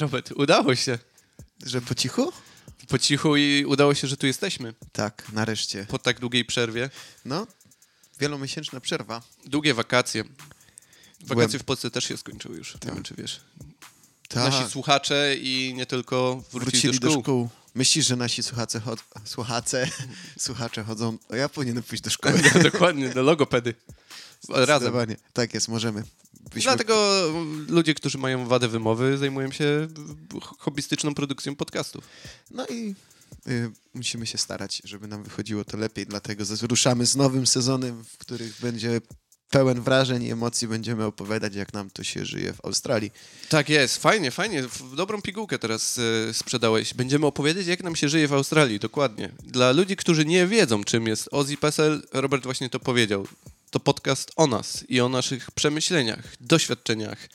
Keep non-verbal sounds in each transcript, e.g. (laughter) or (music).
Robert, udało się. Że po cichu? Po cichu i udało się, że tu jesteśmy. Tak, nareszcie. Po tak długiej przerwie. No, wielomiesięczna przerwa. Długie wakacje. Wakacje Byłem- w Polsce też się skończyły już. Nie wiem, czy wiesz. Tak, Nasi słuchacze i nie tylko wrócili, do szkół. Myślisz, że nasi słuchacze, chod... słuchacze, (laughs) słuchacze chodzą... Ja powinienem pójść do szkoły. (laughs) Dokładnie, do logopedy. Razem. Tak jest, możemy. Byśmy... Dlatego mm, ludzie, którzy mają wadę wymowy, zajmują się hobbystyczną produkcją podcastów. No i y, musimy się starać, żeby nam wychodziło to lepiej, dlatego ruszamy z nowym sezonem, w których będzie pełen wrażeń i emocji. Będziemy opowiadać, jak nam to się żyje w Australii. Tak jest, fajnie, fajnie. W dobrą pigułkę teraz e, sprzedałeś. Będziemy opowiedzieć, jak nam się żyje w Australii, dokładnie. Dla ludzi, którzy nie wiedzą, czym jest Ozzy Pesel, Robert właśnie to powiedział. To podcast o nas i o naszych przemyśleniach, doświadczeniach,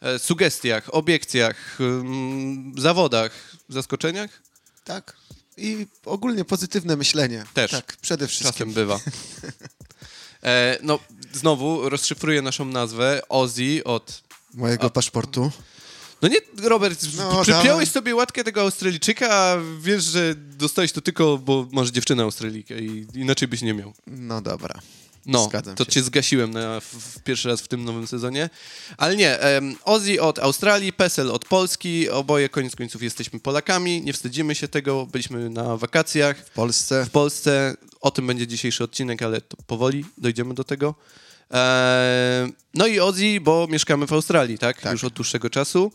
e, sugestiach, obiekcjach, zawodach, zaskoczeniach. Tak. I ogólnie pozytywne myślenie. Też. Tak, przede wszystkim. Czasem bywa. (laughs) E, no, znowu rozszyfruję naszą nazwę. Ozzy od Mojego paszportu. No nie, Robert, No, przypiąłeś sobie łatkę tego Australijczyka, a wiesz, że dostałeś to tylko, bo masz dziewczynę Australijkę i inaczej byś nie miał. No dobra. No, Zgadzam to się. cię zgasiłem na, w, w pierwszy raz w tym nowym sezonie. Ale nie, um, Ozzy od Australii, Pesel od Polski, oboje koniec końców jesteśmy Polakami, nie wstydzimy się tego, byliśmy na wakacjach W Polsce. w Polsce. O tym będzie dzisiejszy odcinek, ale to powoli dojdziemy do tego. Eee, no i Ozzy, bo mieszkamy w Australii, tak? Tak. Już od dłuższego czasu.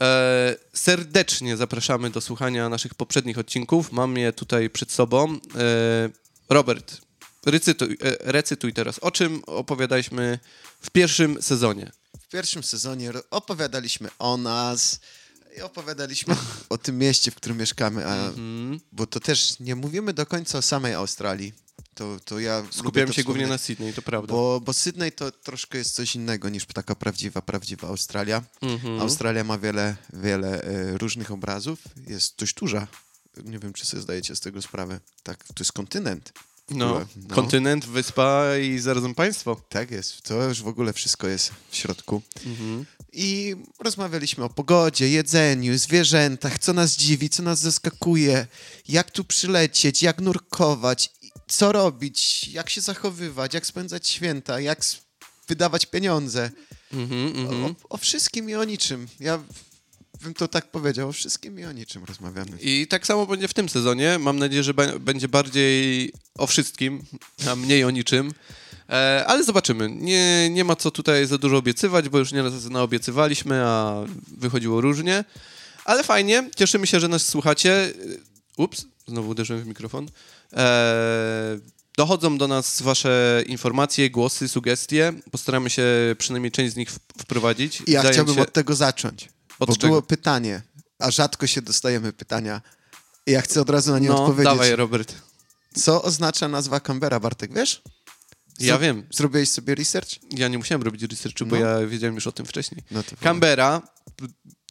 Eee, serdecznie zapraszamy do słuchania naszych poprzednich odcinków. Mam je tutaj przed sobą. Eee, Robert, recytuj, e, recytuj teraz. O czym opowiadaliśmy w pierwszym sezonie? W pierwszym sezonie opowiadaliśmy o nas i opowiadaliśmy o tym mieście, w którym mieszkamy, a, Mhm. bo to też nie mówimy do końca o samej Australii. To, to ja Skupiałem się głównie na Sydney, to prawda. Bo, bo Sydney to troszkę jest coś innego niż taka prawdziwa, prawdziwa Australia. Mhm. Australia ma wiele, wiele e, różnych obrazów. Jest dość duża. Nie wiem, czy sobie zdajecie z tego sprawę. Tak, to jest kontynent. No. No. kontynent, wyspa i zarazem państwo. Tak jest. To już w ogóle wszystko jest w środku. Mhm. I rozmawialiśmy o pogodzie, jedzeniu, zwierzętach, co nas dziwi, co nas zaskakuje, jak tu przylecieć, jak nurkować, co robić, jak się zachowywać, jak spędzać święta, jak wydawać pieniądze. Mhm, mhm. O, o wszystkim i o niczym. Ja bym to tak powiedział, o wszystkim i o niczym rozmawiamy. I tak samo będzie w tym sezonie. Mam nadzieję, że będzie bardziej o wszystkim, a mniej o niczym. E, ale zobaczymy. Nie, nie ma co tutaj za dużo obiecywać, bo już nieraz naobiecywaliśmy, a wychodziło różnie. Ale fajnie, cieszymy się, że nas słuchacie. Ups, znowu uderzyłem w mikrofon. E, dochodzą do nas wasze informacje, głosy, sugestie. Postaramy się przynajmniej część z nich wprowadzić. I ja chciałbym się... od tego zacząć, Od bo czego? było pytanie, a rzadko się dostajemy pytania. I ja chcę od razu na nie No, odpowiedzieć. dawaj, Robert. Co oznacza nazwa Canberra, Bartek, wiesz? Ja wiem. Zrobiłeś sobie research? Ja nie musiałem robić researchu, bo No. ja wiedziałem już o tym wcześniej. No Canberra,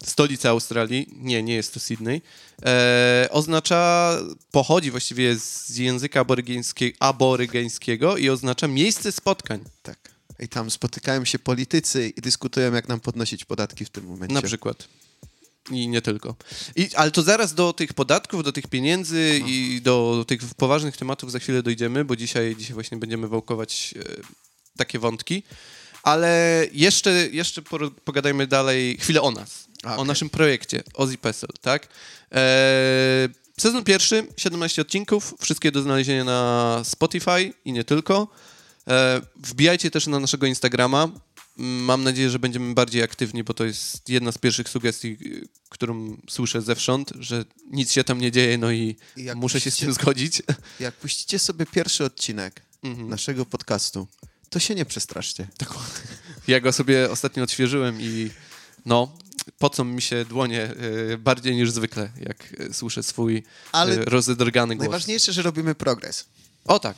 stolica Australii, nie, nie jest to Sydney, e, oznacza, pochodzi właściwie z języka aborygeńskie, aborygeńskiego i oznacza miejsce spotkań, Tak. I tam spotykają się politycy i dyskutują, jak nam podnosić podatki w tym momencie. na przykład. I nie tylko. I, ale to zaraz do tych podatków, do tych pieniędzy No. i do tych poważnych tematów za chwilę dojdziemy, bo dzisiaj, dzisiaj właśnie będziemy wałkować e, takie wątki. Ale jeszcze, jeszcze pogadajmy dalej chwilę o nas, o naszym projekcie Ozzy Pesel, tak? E, sezon pierwszy, 17 odcinków, wszystkie do znalezienia na Spotify i nie tylko. E, wbijajcie też na naszego Instagrama. Mm, Mam nadzieję, że będziemy bardziej aktywni, bo to jest jedna z pierwszych sugestii, y, którą słyszę zewsząd, że nic się tam nie dzieje, no i muszę się z puścicie- tym zgodzić. Jak puścicie sobie pierwszy odcinek Mhm. naszego podcastu, to się nie przestraszcie. Ja go sobie ostatnio odświeżyłem i no, pocą mi się dłonie y, bardziej niż zwykle, jak y, słyszę swój Ale y, rozedrgany głos. najważniejsze, że robimy progres. O tak,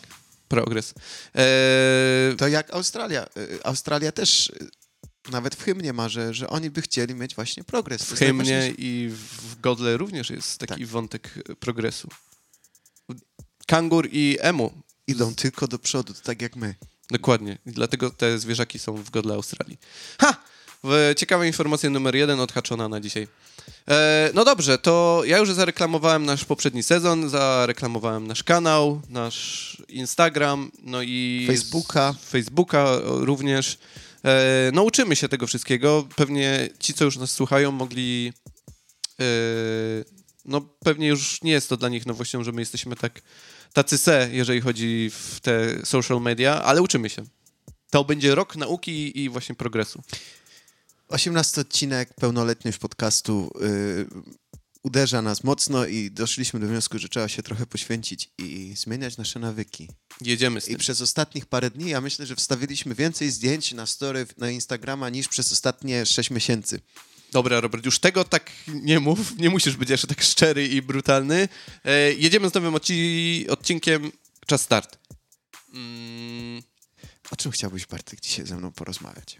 progres. E, To jak Australia. Y, Australia też y, nawet w hymnie ma, że, że oni by chcieli mieć właśnie progres. W hymnie i w Godle również jest taki Tak. wątek progresu. Kangur i emu. Idą tylko do przodu, tak jak my. Dokładnie. I dlatego te zwierzaki są w Godle Australii. Ha! Ciekawa informacja numer jeden odhaczona na dzisiaj. E, no dobrze, to ja już zareklamowałem nasz poprzedni sezon, zareklamowałem nasz kanał, nasz Instagram, no i... Facebooka. Facebooka również. E, no uczymy się tego wszystkiego. Pewnie ci, co już nas słuchają, mogli... E, no pewnie już nie jest to dla nich nowością, że my jesteśmy tak tacy se, jeżeli chodzi w te social media, ale uczymy się. To będzie rok nauki i właśnie progresu. 18 odcinek, pełnoletność podcastu y, uderza nas mocno i doszliśmy do wniosku, że trzeba się trochę poświęcić i zmieniać nasze nawyki. Jedziemy z I tym. przez ostatnich parę dni ja myślę, że wstawiliśmy więcej zdjęć na story na Instagrama niż przez ostatnie 6 miesięcy. Dobra, Robert, już tego tak nie mów. Nie musisz być jeszcze tak szczery i brutalny. E, jedziemy z nowym odci- odcinkiem. Czas start. Mm, O czym chciałbyś, Bartek, dzisiaj ze mną porozmawiać?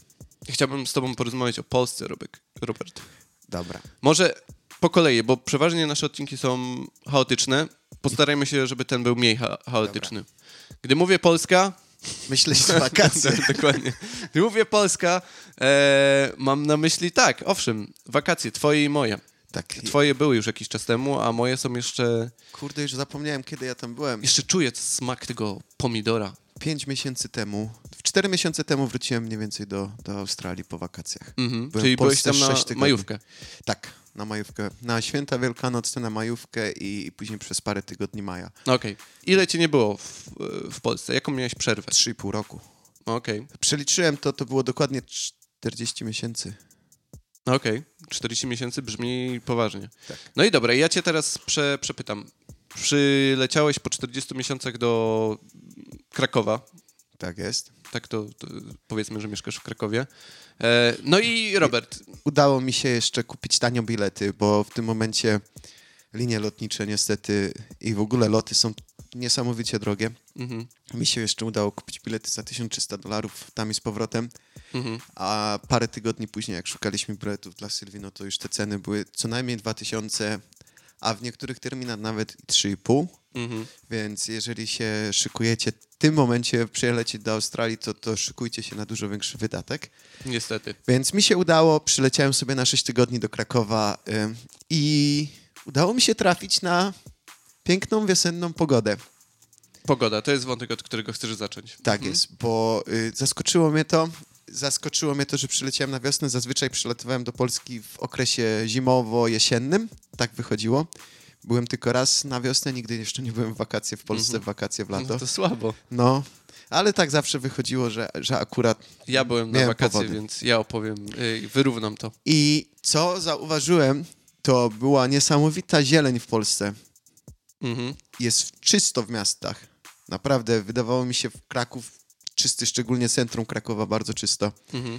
Chciałbym z tobą porozmawiać o Polsce, Robek, Robert. Dobra. Może po kolei, bo przeważnie nasze odcinki są chaotyczne. Postarajmy się, żeby ten był mniej cha- chaotyczny. Gdy mówię Polska, Myślę, że (laughs) wakacje. Tak, Dokładnie. Gdy mówię Polska, e, mam na myśli tak, owszem, wakacje, twoje i moje. tak. Twoje były już jakiś czas temu, a moje są jeszcze... Kurde, już zapomniałem, kiedy ja tam byłem. Jeszcze czuję smak tego pomidora. Pięć miesięcy temu, cztery miesiące temu wróciłem mniej więcej do, do Australii po wakacjach. Mhm. Byłem Czyli byłeś tam na majówkę. Tak, na majówkę. Na święta wielkanocne, na majówkę i, i później przez parę tygodni maja. Okej. Ile cię nie było w, w Polsce? Jaką miałeś przerwę? Trzy i pół roku. Okej. Przeliczyłem to, to było dokładnie 40 miesięcy. Okej. 40 miesięcy brzmi poważnie. Tak. No i dobra, ja cię teraz prze, przepytam. Przyleciałeś po 40 miesiącach do Krakowa. Tak jest. Tak to, to powiedzmy, że mieszkasz w Krakowie. E, no i Robert, Udało mi się jeszcze kupić tanio bilety, bo w tym momencie linie lotnicze niestety i w ogóle loty są niesamowicie drogie. mhm, Mi się jeszcze udało kupić bilety za 1300 dolarów tam i z powrotem, mhm. a parę tygodni później, jak szukaliśmy biletów dla Sylwii, no to już te ceny były co najmniej 2000, a w niektórych terminach nawet i 3,5. Mhm. Więc jeżeli się szykujecie w tym momencie przylecieć do Australii, to, to szykujcie się na dużo większy wydatek. Niestety. Więc mi się udało, przyleciałem sobie na 6 tygodni do Krakowa ym, i udało mi się trafić na piękną wiosenną pogodę. Pogoda, to jest wątek, od którego chcesz zacząć. Tak Mhm. jest, bo y, zaskoczyło mnie to. Zaskoczyło mnie to, że przyleciałem na wiosnę. Zazwyczaj przylatywałem do Polski w okresie zimowo-jesiennym. Tak wychodziło. Byłem tylko raz na wiosnę, nigdy jeszcze nie byłem w wakacje w Polsce, Mhm. w wakacje w No lato. to słabo. No, ale tak zawsze wychodziło, że, że akurat. Ja byłem na wakacje, powody. więc ja opowiem, y, wyrównam to. I co zauważyłem, to była niesamowita zieleń w Polsce. Mhm. Jest czysto w miastach. Naprawdę, wydawało mi się w Kraków czysty, szczególnie centrum Krakowa, bardzo czysto. Mhm.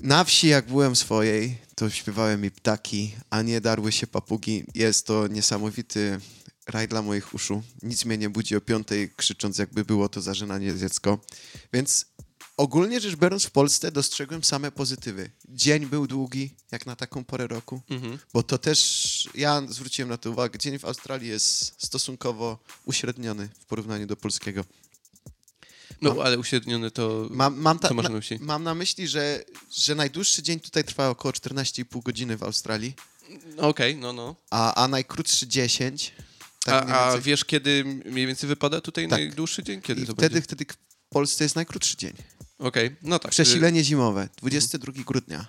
Na wsi, jak byłem swojej, to śpiewały mi ptaki, a nie darły się papugi. Jest to niesamowity raj dla moich uszu. Nic mnie nie budzi o piątej, krzycząc, jakby było to zażynanie dziecko. Więc ogólnie rzecz biorąc, w Polsce dostrzegłem same pozytywy. Dzień był długi, jak na taką porę roku, Mhm. bo to też, ja zwróciłem na to uwagę, dzień w Australii jest stosunkowo uśredniony w porównaniu do polskiego. No, Mam- ale uśredniony to... Mam, mam, ta, na, na myśli? mam na myśli, że, że najdłuższy dzień tutaj trwa około 14,5 godziny w Australii, Okej, no, no. a, a najkrótszy 10. Tak a, a wiesz, kiedy mniej więcej wypada tutaj Tak. najdłuższy dzień? Kiedy I to wtedy, będzie? wtedy w Polsce jest najkrótszy dzień. Okej, no tak. Przesilenie zimowe, 22 grudnia.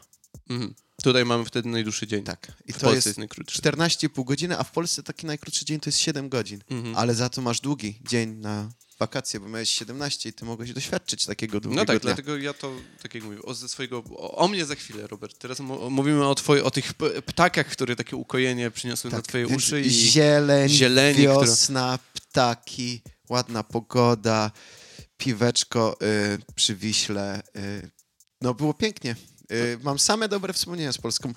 Y, mhm. Tutaj mamy wtedy najdłuższy dzień. Tak. I w to jest jest najkrótszy. 14,5 godziny, a w Polsce taki najkrótszy dzień to jest 7 godzin. Mhm. Ale za to masz długi dzień na wakacje, bo miałeś 17 i ty mogłeś doświadczyć takiego długiego No tak, dnia. dlatego ja to, tak jak mówię, o, ze swojego, o, o mnie za chwilę, Robert. Teraz mówimy o, twoi, o tych ptakach, które takie ukojenie przyniosły na twoje Tak, uszy i... zieleń, zieleni, wiosna, ptaki, ładna pogoda, piweczko y, przy Wiśle. Y, no było pięknie. Y, mam same dobre wspomnienia z Polską.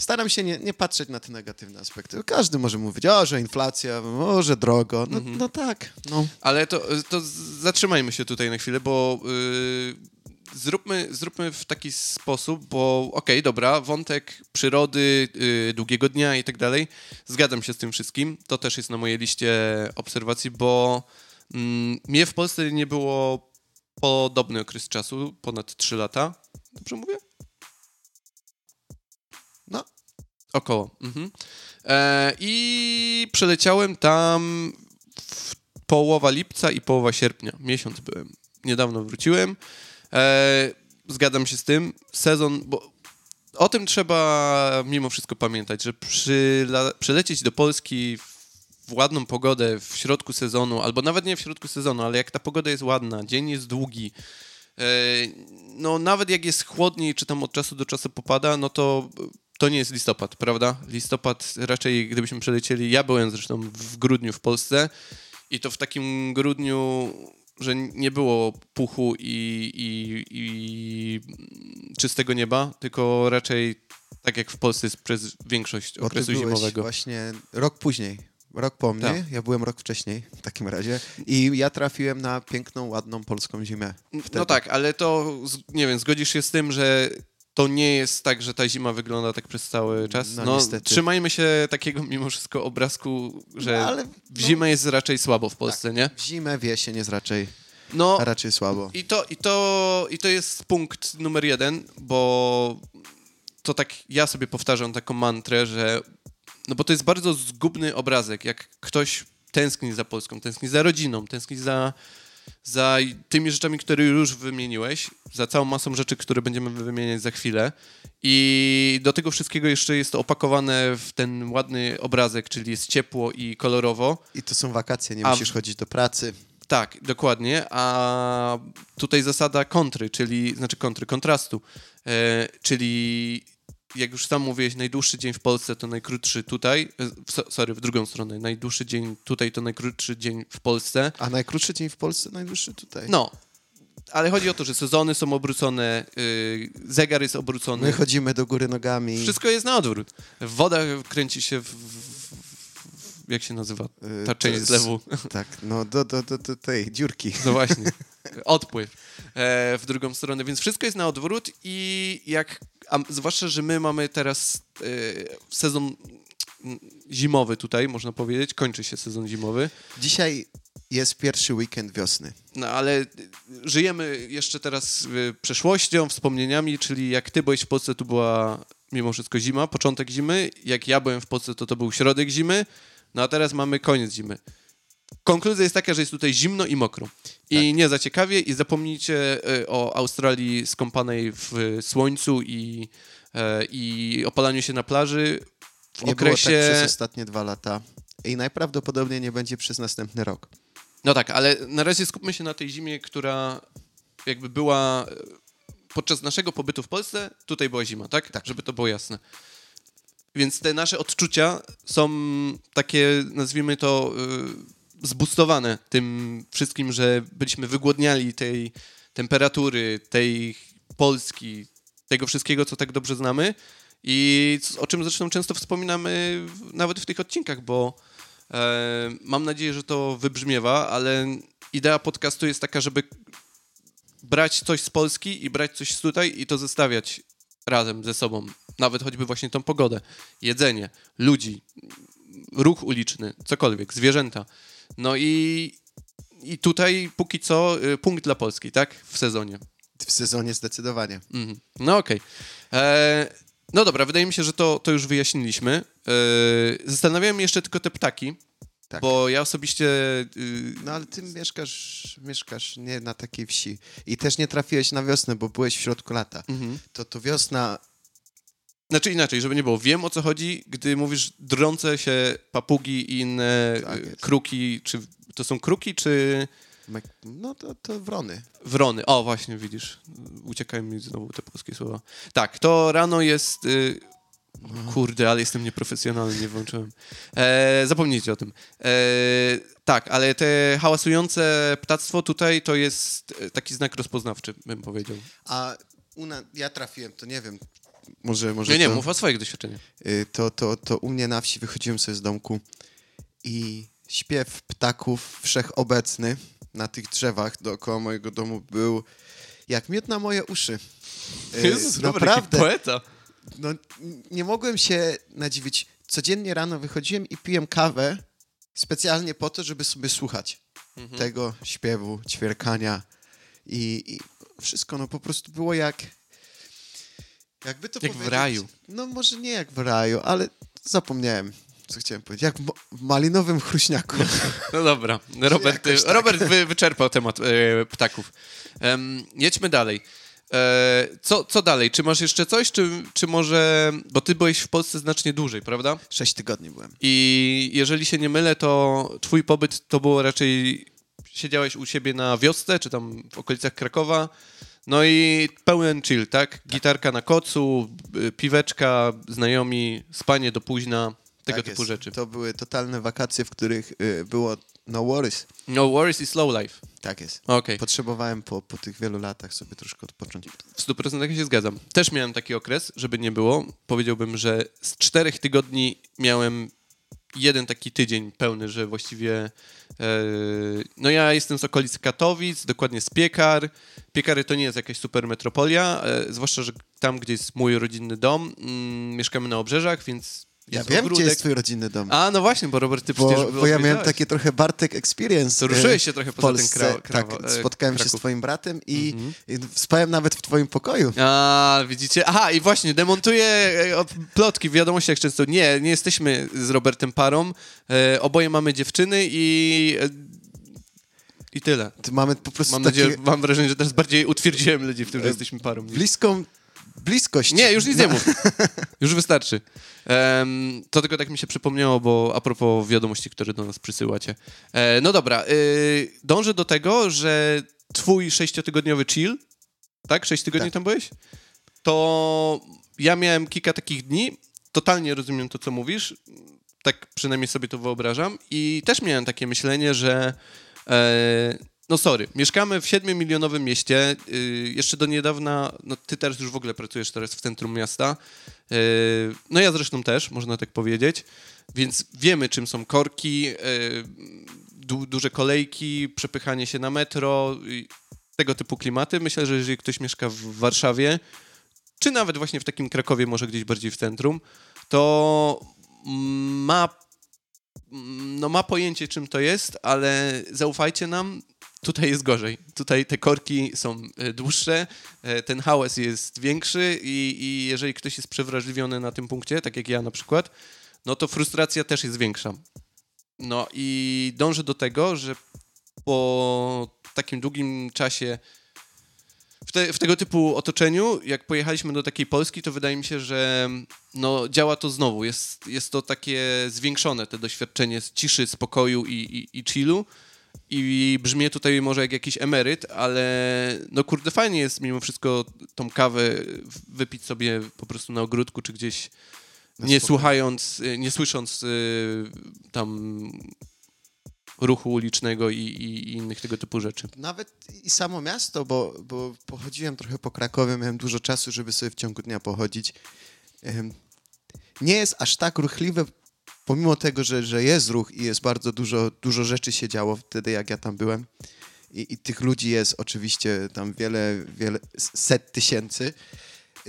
Staram się nie, nie patrzeć na te negatywne aspekty. Każdy może mówić, o, że inflacja, o, że drogo. No, Mhm. no tak, no. Ale to, to zatrzymajmy się tutaj na chwilę, bo yy, zróbmy, zróbmy w taki sposób, bo okej, dobra, wątek przyrody, yy, długiego dnia i tak dalej, zgadzam się z tym wszystkim. To też jest na mojej liście obserwacji, bo mm, mnie w Polsce nie było podobny okres czasu, ponad 3 lata. Dobrze mówię? Około. Mhm. E, I przeleciałem tam połowa lipca i połowa sierpnia. Miesiąc byłem. Niedawno wróciłem. E, zgadzam się z tym. Sezon, bo o tym trzeba mimo wszystko pamiętać, że przyla- przylecieć do Polski w ładną pogodę w środku sezonu, albo nawet nie w środku sezonu, ale jak ta pogoda jest ładna, dzień jest długi, e, no nawet jak jest chłodniej, czy tam od czasu do czasu popada, no to to nie jest listopad, prawda? Listopad raczej, gdybyśmy przelecieli, ja byłem zresztą w grudniu w Polsce i to w takim grudniu, że nie było puchu i, i, i czystego nieba, tylko raczej tak jak w Polsce jest przez większość Bo okresu zimowego. właśnie rok później. Rok po mnie, Tak. ja byłem rok wcześniej w takim razie i ja trafiłem na piękną, ładną polską zimę. Wtedy. No tak, ale to, nie wiem, zgodzisz się z tym, że to nie jest tak, że ta zima wygląda tak przez cały czas? No, niestety. trzymajmy się takiego mimo wszystko obrazku, że No, ale w zimę jest raczej słabo w Polsce, nie? w zimę, w jesień jest raczej, No raczej słabo. i to, i, to, i to jest punkt numer jeden, bo to tak ja sobie powtarzam taką mantrę, że no bo to jest bardzo zgubny obrazek, jak ktoś tęskni za Polską, tęskni za rodziną, tęskni za, za tymi rzeczami, które już wymieniłeś, za całą masą rzeczy, które będziemy wymieniać za chwilę. I do tego wszystkiego jeszcze jest to opakowane w ten ładny obrazek, czyli jest ciepło i kolorowo. I to są wakacje, nie A- musisz chodzić do pracy. Tak, dokładnie. A tutaj zasada kontry, czyli znaczy kontry, kontrastu, e, czyli jak już sam mówiłeś, najdłuższy dzień w Polsce to najkrótszy tutaj, e, w, so- sorry, w drugą stronę, najdłuższy dzień tutaj to najkrótszy dzień w Polsce. A najkrótszy dzień w Polsce, najdłuższy tutaj. No, ale chodzi o to, że sezony są obrócone, y, zegar jest obrócony, My chodzimy do góry nogami. wszystko jest na odwrót. Woda kręci się w, w, w jak się nazywa y, ta część jest- zlewu? (laughs) Tak, no do, do, do, do tej dziurki. No właśnie. (laughs) Odpływ e, w drugą stronę, więc wszystko jest na odwrót i jak, a zwłaszcza, że my mamy teraz e, sezon zimowy tutaj, można powiedzieć, kończy się sezon zimowy, Dzisiaj jest pierwszy weekend wiosny. no ale żyjemy jeszcze teraz przeszłością, wspomnieniami, czyli jak ty byłeś w Polsce, tu była mimo wszystko zima, początek zimy, jak ja byłem w Polsce, to to był środek zimy, no a teraz mamy koniec zimy. Konkluzja jest taka, że jest tutaj zimno i mokro. I nie za ciekawie i zapomnijcie e, o Australii skąpanej w słońcu i, e, i opalaniu się na plaży w Nie okresie... było tak przez ostatnie dwa lata. I najprawdopodobniej nie będzie przez następny rok. No tak, ale na razie skupmy się na tej zimie, która jakby była e, podczas naszego pobytu w Polsce, tutaj była zima, tak? Tak. Żeby to było jasne. Więc te nasze odczucia są takie, nazwijmy to, y, zbustowane tym wszystkim, że byliśmy wygłodniali tej temperatury, tej Polski, tego wszystkiego, co tak dobrze znamy i o czym zresztą często wspominamy nawet w tych odcinkach, bo e, mam nadzieję, że to wybrzmiewa, ale idea podcastu jest taka, żeby brać coś z Polski i brać coś tutaj i to zestawiać razem ze sobą. Nawet choćby właśnie tą pogodę, jedzenie, ludzi, ruch uliczny, cokolwiek, zwierzęta. No i, i tutaj póki co y, punkt dla Polski, tak? W sezonie. W sezonie zdecydowanie. Mhm. No okej. E, No dobra, wydaje mi się, że to, to już wyjaśniliśmy. E, Zastanawiałem jeszcze tylko te ptaki, Tak. bo ja osobiście... y, No ale ty mieszkasz, mieszkasz nie na takiej wsi. I też nie trafiłeś na wiosnę, bo byłeś w środku lata. mhm. To to wiosna, Znaczy inaczej, żeby nie było. Wiem o co chodzi, gdy mówisz drące się papugi i inne Tak jest. kruki, czy to są kruki, czy no to, to wrony. wrony? O, właśnie, widzisz. Uciekają mi znowu te polskie słowa. Tak, to rano jest... Y... Kurde, ale jestem nieprofesjonalny, nie włączyłem. E, zapomnijcie o tym. E, tak, ale te hałasujące ptactwo tutaj to jest e, taki znak rozpoznawczy, bym powiedział. A u na, ja trafiłem, to nie wiem, może, może Nie, nie, to, mów o swoich doświadczeniach. y, to, to, to u mnie na wsi wychodziłem sobie z domku i śpiew ptaków wszechobecny na tych drzewach dookoła mojego domu był jak miód na moje uszy. Y, Jezus, jaki naprawdę. poeta. No, nie mogłem się nadziwić. Codziennie rano wychodziłem i piłem kawę specjalnie po to, żeby sobie słuchać Mhm. tego śpiewu, ćwierkania i, i wszystko no po prostu było jak Jakby to Jak w powiedzieć? raju. No może nie jak w raju, ale zapomniałem, co chciałem powiedzieć. Jak w w malinowym chruśniaku. (laughs) No dobra, Robert, tak. Robert wy, wyczerpał temat e, ptaków. Jedźmy dalej. E, co, co dalej? Czy masz jeszcze coś, czy, czy może... Bo ty byłeś w Polsce znacznie dłużej, prawda? Sześć tygodni byłem. I jeżeli się nie mylę, to twój pobyt to było raczej... Siedziałeś u siebie na wiosce, czy tam w okolicach Krakowa, no i pełen chill, tak? Gitarka na kocu, y, piweczka, znajomi, spanie do późna, tego Tak typu jest. rzeczy. To były totalne wakacje, w których y, było no worries. No worries i slow life. Tak jest. Okej. Potrzebowałem po, po tych wielu latach sobie troszkę odpocząć. W 100% się zgadzam. Też miałem taki okres, żeby nie było. Powiedziałbym, że z czterech tygodni miałem jeden taki tydzień pełny, że właściwie. E, no ja jestem z okolic Katowic, dokładnie z Piekar. Piekary to nie jest jakaś super metropolia, e, zwłaszcza, że tam, gdzie jest mój rodzinny dom, mm, mieszkamy na obrzeżach, więc. Ja wiem, ogródek. gdzie jest twój rodzinny dom. A, no właśnie, bo Robert, ty przecież bo, bo ja miałem takie trochę Bartek experience. To e, ruszyłeś się trochę poza ten Polsce. krawo- tak, e, spotkałem się z Kraków. twoim bratem i, Mhm. spałem nawet w twoim pokoju. A, widzicie? Aha, i właśnie, demontuję e, plotki w wiadomościach często. Nie, nie jesteśmy z Robertem parą. E, oboje mamy dziewczyny i... I tyle. Mamy po prostu Mam takie nadzieję, mam wrażenie, że teraz bardziej utwierdziłem ludzi w tym, że jesteśmy parą. bliską bliskość. Nie, już nic nie No. mów. (laughs) Już wystarczy. Em, to tylko tak mi się przypomniało, bo a propos wiadomości, które do nas przysyłacie. E, no dobra, y, dążę do tego, że twój sześciotygodniowy chill, tak? Sześć tygodni Tak. tam byłeś? To ja miałem kilka takich dni, totalnie rozumiem to, co mówisz, tak przynajmniej sobie to wyobrażam i też miałem takie myślenie, że e, no sorry, mieszkamy w 7-milionowym mieście, y, jeszcze do niedawna, no ty teraz już w ogóle pracujesz teraz w centrum miasta, y, no ja zresztą też, można tak powiedzieć, więc wiemy czym są korki, y, du, duże kolejki, przepychanie się na metro, y, tego typu klimaty. Myślę, że jeżeli ktoś mieszka w Warszawie, czy nawet właśnie w takim Krakowie, może gdzieś bardziej w centrum, to ma, no ma pojęcie, czym to jest, ale zaufajcie nam, tutaj jest gorzej. Tutaj te korki są e, dłuższe, e, ten hałas jest większy i, i jeżeli ktoś jest przewrażliwiony na tym punkcie, tak jak ja na przykład, no to frustracja też jest większa. No i dążę do tego, że po takim długim czasie w, te, w tego typu otoczeniu, jak pojechaliśmy do takiej Polski, to wydaje mi się, że no, działa to znowu. Jest, jest to takie zwiększone, te doświadczenie z ciszy, spokoju i, i, i chillu. I brzmię tutaj może jak jakiś emeryt, ale no kurde, fajnie jest mimo wszystko tą kawę wypić sobie po prostu na ogródku, czy gdzieś nie słuchając, nie słysząc y, tam ruchu ulicznego i, i, innych tego typu rzeczy. Nawet i samo miasto, bo, bo pochodziłem trochę po Krakowie, miałem dużo czasu, żeby sobie w ciągu dnia pochodzić. Nie jest aż tak ruchliwe, pomimo tego, że, że jest ruch i jest bardzo dużo, dużo rzeczy się działo wtedy, jak ja tam byłem. I, I tych ludzi jest oczywiście tam wiele, wiele set tysięcy.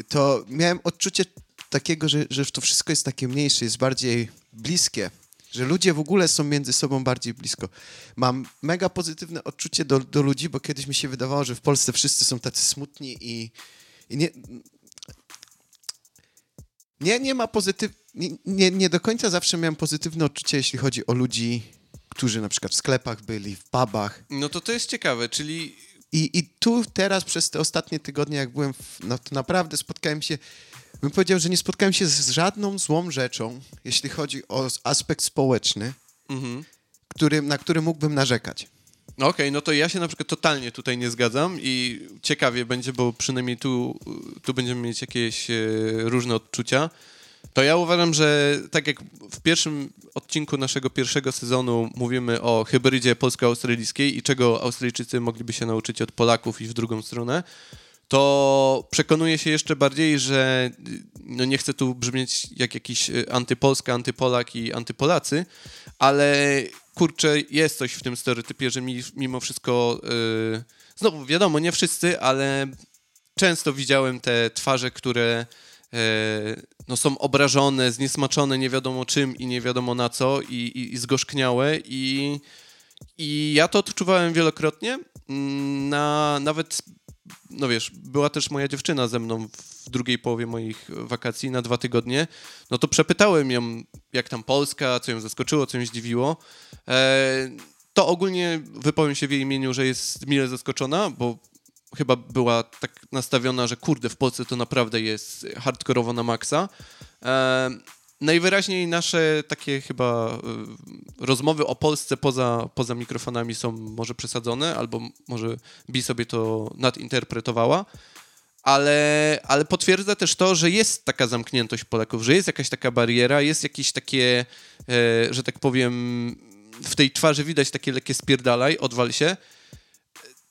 To miałem odczucie takiego, że, że to wszystko jest takie mniejsze, jest bardziej bliskie. Że ludzie w ogóle są między sobą bardziej blisko. Mam mega pozytywne odczucie do, do ludzi, bo kiedyś mi się wydawało, że w Polsce wszyscy są tacy smutni i, i nie, nie, nie ma pozytyw... Nie, nie, nie do końca zawsze miałem pozytywne odczucie, jeśli chodzi o ludzi, którzy na przykład w sklepach byli, w pubach. No to to jest ciekawe, czyli I, I tu teraz przez te ostatnie tygodnie, jak byłem, w, no to naprawdę spotkałem się, bym powiedział, że nie spotkałem się z żadną złą rzeczą, jeśli chodzi o aspekt społeczny, Mhm. który, na który mógłbym narzekać. Okej, no to ja się na przykład totalnie tutaj nie zgadzam i ciekawie będzie, bo przynajmniej tu, tu będziemy mieć jakieś e, różne odczucia. To ja uważam, że tak jak w pierwszym odcinku naszego pierwszego sezonu mówimy o hybrydzie polsko-australijskiej i czego Australijczycy mogliby się nauczyć od Polaków i w drugą stronę, to przekonuję się jeszcze bardziej, że no nie chcę tu brzmieć jak jakiś y, antypolska, antypolak i antypolacy, ale kurczę, jest coś w tym stereotypie, że mi, mimo wszystko, yy, znowu wiadomo, nie wszyscy, ale często widziałem te twarze, które yy, no, są obrażone, zniesmaczone nie wiadomo czym i nie wiadomo na co i, i, i zgorzkniałe i, i ja to odczuwałem wielokrotnie, mm, na, nawet no wiesz, była też moja dziewczyna ze mną w drugiej połowie moich wakacji na dwa tygodnie, no to przepytałem ją, jak tam Polska, co ją zaskoczyło, co ją zdziwiło. E, to ogólnie wypowiem się w jej imieniu, że jest mile zaskoczona, bo chyba była tak nastawiona, że kurde, w Polsce to naprawdę jest hardkorowo na maksa. Najwyraźniej nasze takie chyba y, rozmowy o Polsce poza, poza mikrofonami są może przesadzone, albo może Bi sobie to nadinterpretowała, ale, ale potwierdza też to, że jest taka zamkniętość Polaków, że jest jakaś taka bariera, jest jakieś takie, e, że tak powiem, w tej twarzy widać takie lekkie spierdalaj, odwal się,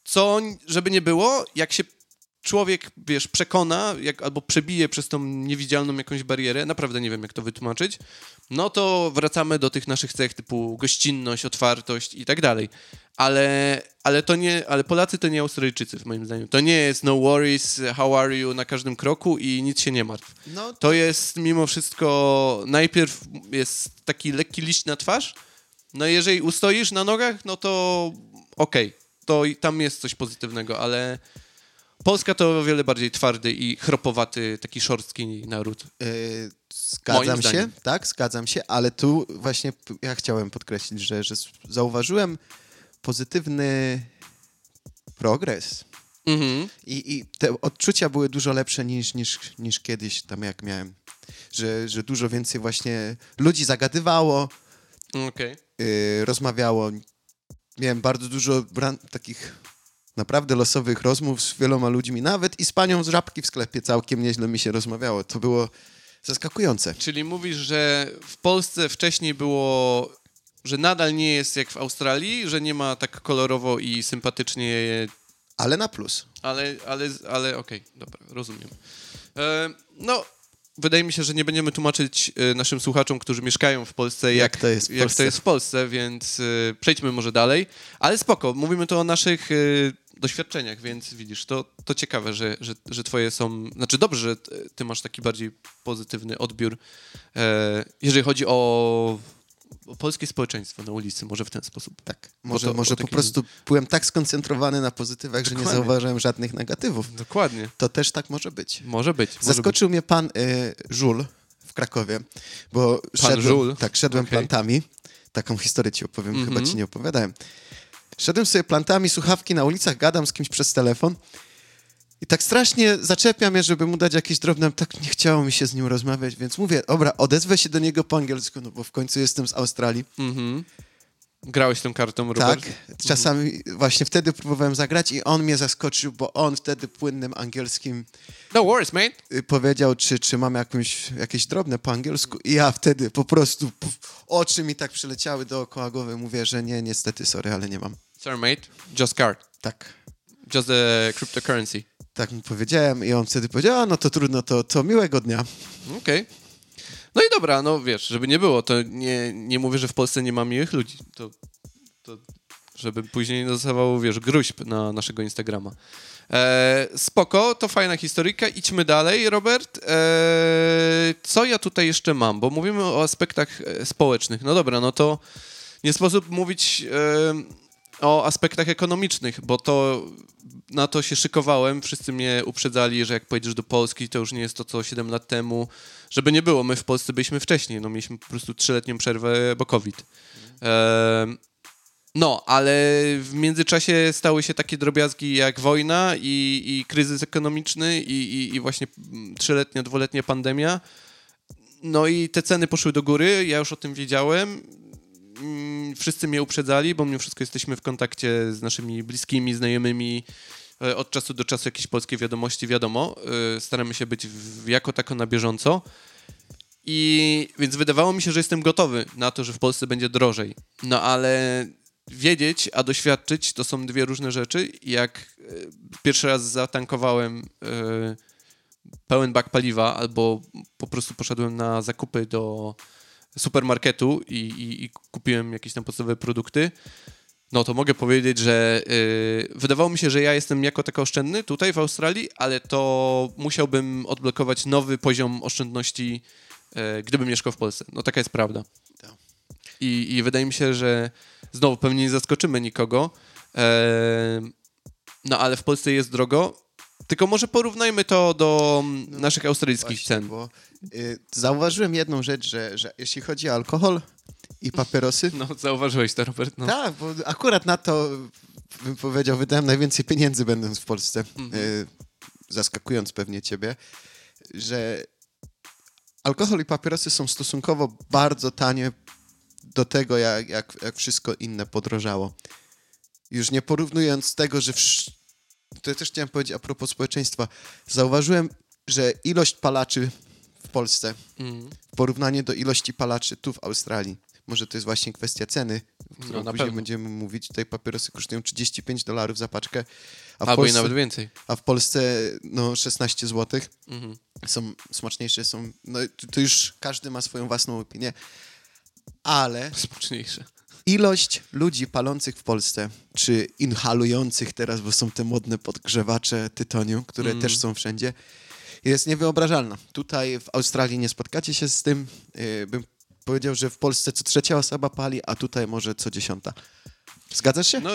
co, żeby nie było, jak się człowiek, wiesz, przekona jak, albo przebije przez tą niewidzialną jakąś barierę, naprawdę nie wiem, jak to wytłumaczyć, no to wracamy do tych naszych cech typu gościnność, otwartość i tak dalej. Ale, ale to nie, ale Polacy to nie Australijczycy, moim zdaniem. To nie jest no worries, how are you na każdym kroku i nic się nie martw. No. To jest mimo wszystko, najpierw jest taki lekki liść na twarz, no jeżeli ustoisz na nogach, no to okej, okay, to tam jest coś pozytywnego, ale Polska to o wiele bardziej twardy i chropowaty, taki szorstki naród. Yy, zgadzam się, tak, zgadzam się, ale tu właśnie ja chciałem podkreślić, że, że zauważyłem pozytywny progres. Mhm. I, I te odczucia były dużo lepsze niż, niż, niż kiedyś tam jak miałem. Że, że dużo więcej właśnie ludzi zagadywało, okay. yy, rozmawiało. Miałem bardzo dużo takich naprawdę losowych rozmów z wieloma ludźmi, nawet i z panią z żabki w sklepie całkiem nieźle mi się rozmawiało. To było zaskakujące. Czyli mówisz, że w Polsce wcześniej było, że nadal nie jest jak w Australii, że nie ma tak kolorowo i sympatycznie. Ale na plus. Ale, ale, ale okej, okay, dobra, rozumiem. E, no, wydaje mi się, że nie będziemy tłumaczyć e, naszym słuchaczom, którzy mieszkają w Polsce, jak, jak, to, jest w jak Polsce. to jest w Polsce, więc e, przejdźmy może dalej. Ale spoko, mówimy tu o naszych e, doświadczeniach, więc widzisz, to, to ciekawe, że, że, że twoje są... Znaczy dobrze, że ty masz taki bardziej pozytywny odbiór, e, jeżeli chodzi o, o, polskie społeczeństwo na ulicy, może w ten sposób. Tak, może, to, może takim... po prostu byłem tak skoncentrowany na pozytywach, Dokładnie. że nie zauważyłem żadnych negatywów. Dokładnie. To też tak może być. Może być. Może Zaskoczył być. mnie pan y, Żul w Krakowie, bo pan szedłem, Żul. tak, szedłem okay. plantami. Taką historię ci opowiem, mm -hmm. chyba mhm. ci nie opowiadałem. Szedłem sobie plantami, słuchawki na ulicach, gadam z kimś przez telefon i tak strasznie zaczepiam je, żeby mu dać jakieś drobne... Tak nie chciało mi się z nim rozmawiać, więc mówię, dobra, odezwę się do niego po angielsku, no bo w końcu jestem z Australii. Mhm. Grałeś tą kartą, Robert? Tak, czasami mhm. właśnie wtedy próbowałem zagrać i on mnie zaskoczył, bo on wtedy płynnym angielskim no worries, mate. Y, powiedział, czy, czy mam jakąś, jakieś drobne po angielsku i ja wtedy po prostu puf, oczy mi tak przyleciały dookoła głowy. Mówię, że nie, niestety, sorry, ale nie mam. Sorry, mate. Just card. Tak. Just the cryptocurrency. Tak mu powiedziałem i on wtedy powiedział, a no to trudno, to, to miłego dnia. Okej. Okay. No i dobra, no wiesz, żeby nie było, to nie, nie mówię, że w Polsce nie ma miłych ludzi. To, to żeby później nie dostawał, wiesz, gruźb na naszego Instagrama. E, spoko, to fajna historyjka. Idźmy dalej, Robert. E, co ja tutaj jeszcze mam? Bo mówimy o aspektach e, społecznych. No dobra, no to nie sposób mówić e, o aspektach ekonomicznych, bo to na to się szykowałem. Wszyscy mnie uprzedzali, że jak pojedziesz do Polski, to już nie jest to, co 7 lat temu. Żeby nie było, my w Polsce byliśmy wcześniej. No, mieliśmy po prostu trzyletnią przerwę, bo COVID. No, ale w międzyczasie stały się takie drobiazgi jak wojna i, i kryzys ekonomiczny i, i, i właśnie trzyletnia, dwuletnia pandemia. No i te ceny poszły do góry, ja już o tym wiedziałem. Mm, wszyscy mnie uprzedzali, bo mimo wszystko jesteśmy w kontakcie z naszymi bliskimi, znajomymi. E, od czasu do czasu jakieś polskie wiadomości, wiadomo. E, staramy się być w, jako tako na bieżąco. I więc wydawało mi się, że jestem gotowy na to, że w Polsce będzie drożej. No ale wiedzieć, a doświadczyć to są dwie różne rzeczy. Jak e, pierwszy raz zatankowałem pełen bak paliwa, albo po prostu poszedłem na zakupy do supermarketu i, i, i kupiłem jakieś tam podstawowe produkty, no to mogę powiedzieć, że yy, wydawało mi się, że ja jestem jako tako oszczędny tutaj w Australii, ale to musiałbym odblokować nowy poziom oszczędności, yy, gdybym mieszkał w Polsce. No taka jest prawda. Tak. I, I, wydaje mi się, że znowu pewnie nie zaskoczymy nikogo, e, no ale w Polsce jest drogo Tylko może porównajmy to do mm, naszych australijskich Właśnie, cen. Bo, y, zauważyłem jedną rzecz, że, że jeśli chodzi o alkohol i papierosy, No, zauważyłeś to, Robert. No. tak, bo akurat na to bym powiedział, wydałem najwięcej pieniędzy będąc w Polsce, Mhm. y, zaskakując pewnie ciebie, że alkohol i papierosy są stosunkowo bardzo tanie do tego, jak, jak, jak wszystko inne podrożało. Już nie porównując tego, że. To ja też chciałem powiedzieć a propos społeczeństwa, zauważyłem, że ilość palaczy w Polsce Mm. w porównaniu do ilości palaczy tu w Australii. Może to jest właśnie kwestia ceny, którą No, na później pewno. będziemy mówić. Tutaj papierosy kosztują 35 dolarów za paczkę, a w, Albo Polsce, i nawet więcej. a w Polsce no 16 zł. Mhm. Są smaczniejsze, są... No to już każdy ma swoją własną opinię. Ale Smaczniejsze. Ilość ludzi palących w Polsce, czy inhalujących teraz, bo są te modne podgrzewacze tytoniu, które Mm. też są wszędzie, jest niewyobrażalna. Tutaj w Australii nie spotkacie się z tym. Yy, bym powiedział, że w Polsce co trzecia osoba pali, a tutaj może co dziesiąta. Zgadzasz się? No,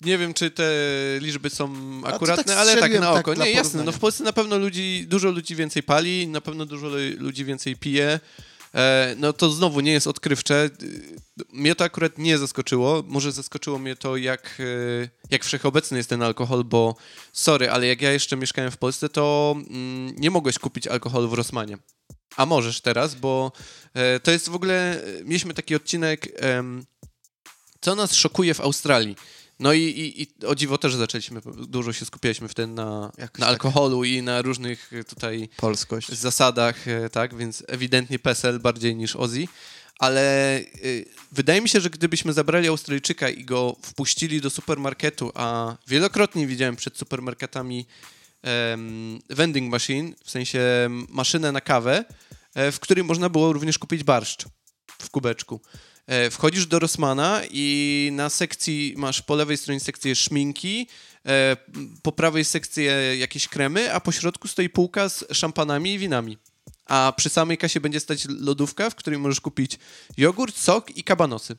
nie wiem, czy te liczby są akuratne, tak ale tak na tak oko. dla nie, jasne, no w Polsce na pewno ludzi, dużo ludzi więcej pali, na pewno dużo lu- ludzi więcej pije. E, no to znowu nie jest odkrywcze. Mnie to akurat nie zaskoczyło. Może zaskoczyło mnie to, jak, e, jak wszechobecny jest ten alkohol, bo sorry, ale jak ja jeszcze mieszkałem w Polsce, to mm, nie mogłeś kupić alkoholu w Rosmanie. A możesz teraz, bo e, to jest w ogóle. Mieliśmy taki odcinek, co nas szokuje w Australii. No i, i, i o dziwo też zaczęliśmy, dużo się skupialiśmy wtedy na, Jakoś na tak. alkoholu i na różnych e, tutaj Polskość. zasadach, e, tak, więc ewidentnie PESEL bardziej niż Ozzy, ale y, wydaje mi się, że gdybyśmy zabrali Australijczyka i go wpuścili do supermarketu, a wielokrotnie widziałem przed supermarketami em, vending machine, w sensie maszynę na kawę, w której można było również kupić barszcz w kubeczku. E, Wchodzisz do Rossmana i na sekcji masz po lewej stronie sekcję szminki, e, po prawej sekcję jakieś kremy, a po środku stoi półka z szampanami i winami. A przy samej kasie będzie stać lodówka, w której możesz kupić jogurt, sok i kabanosy.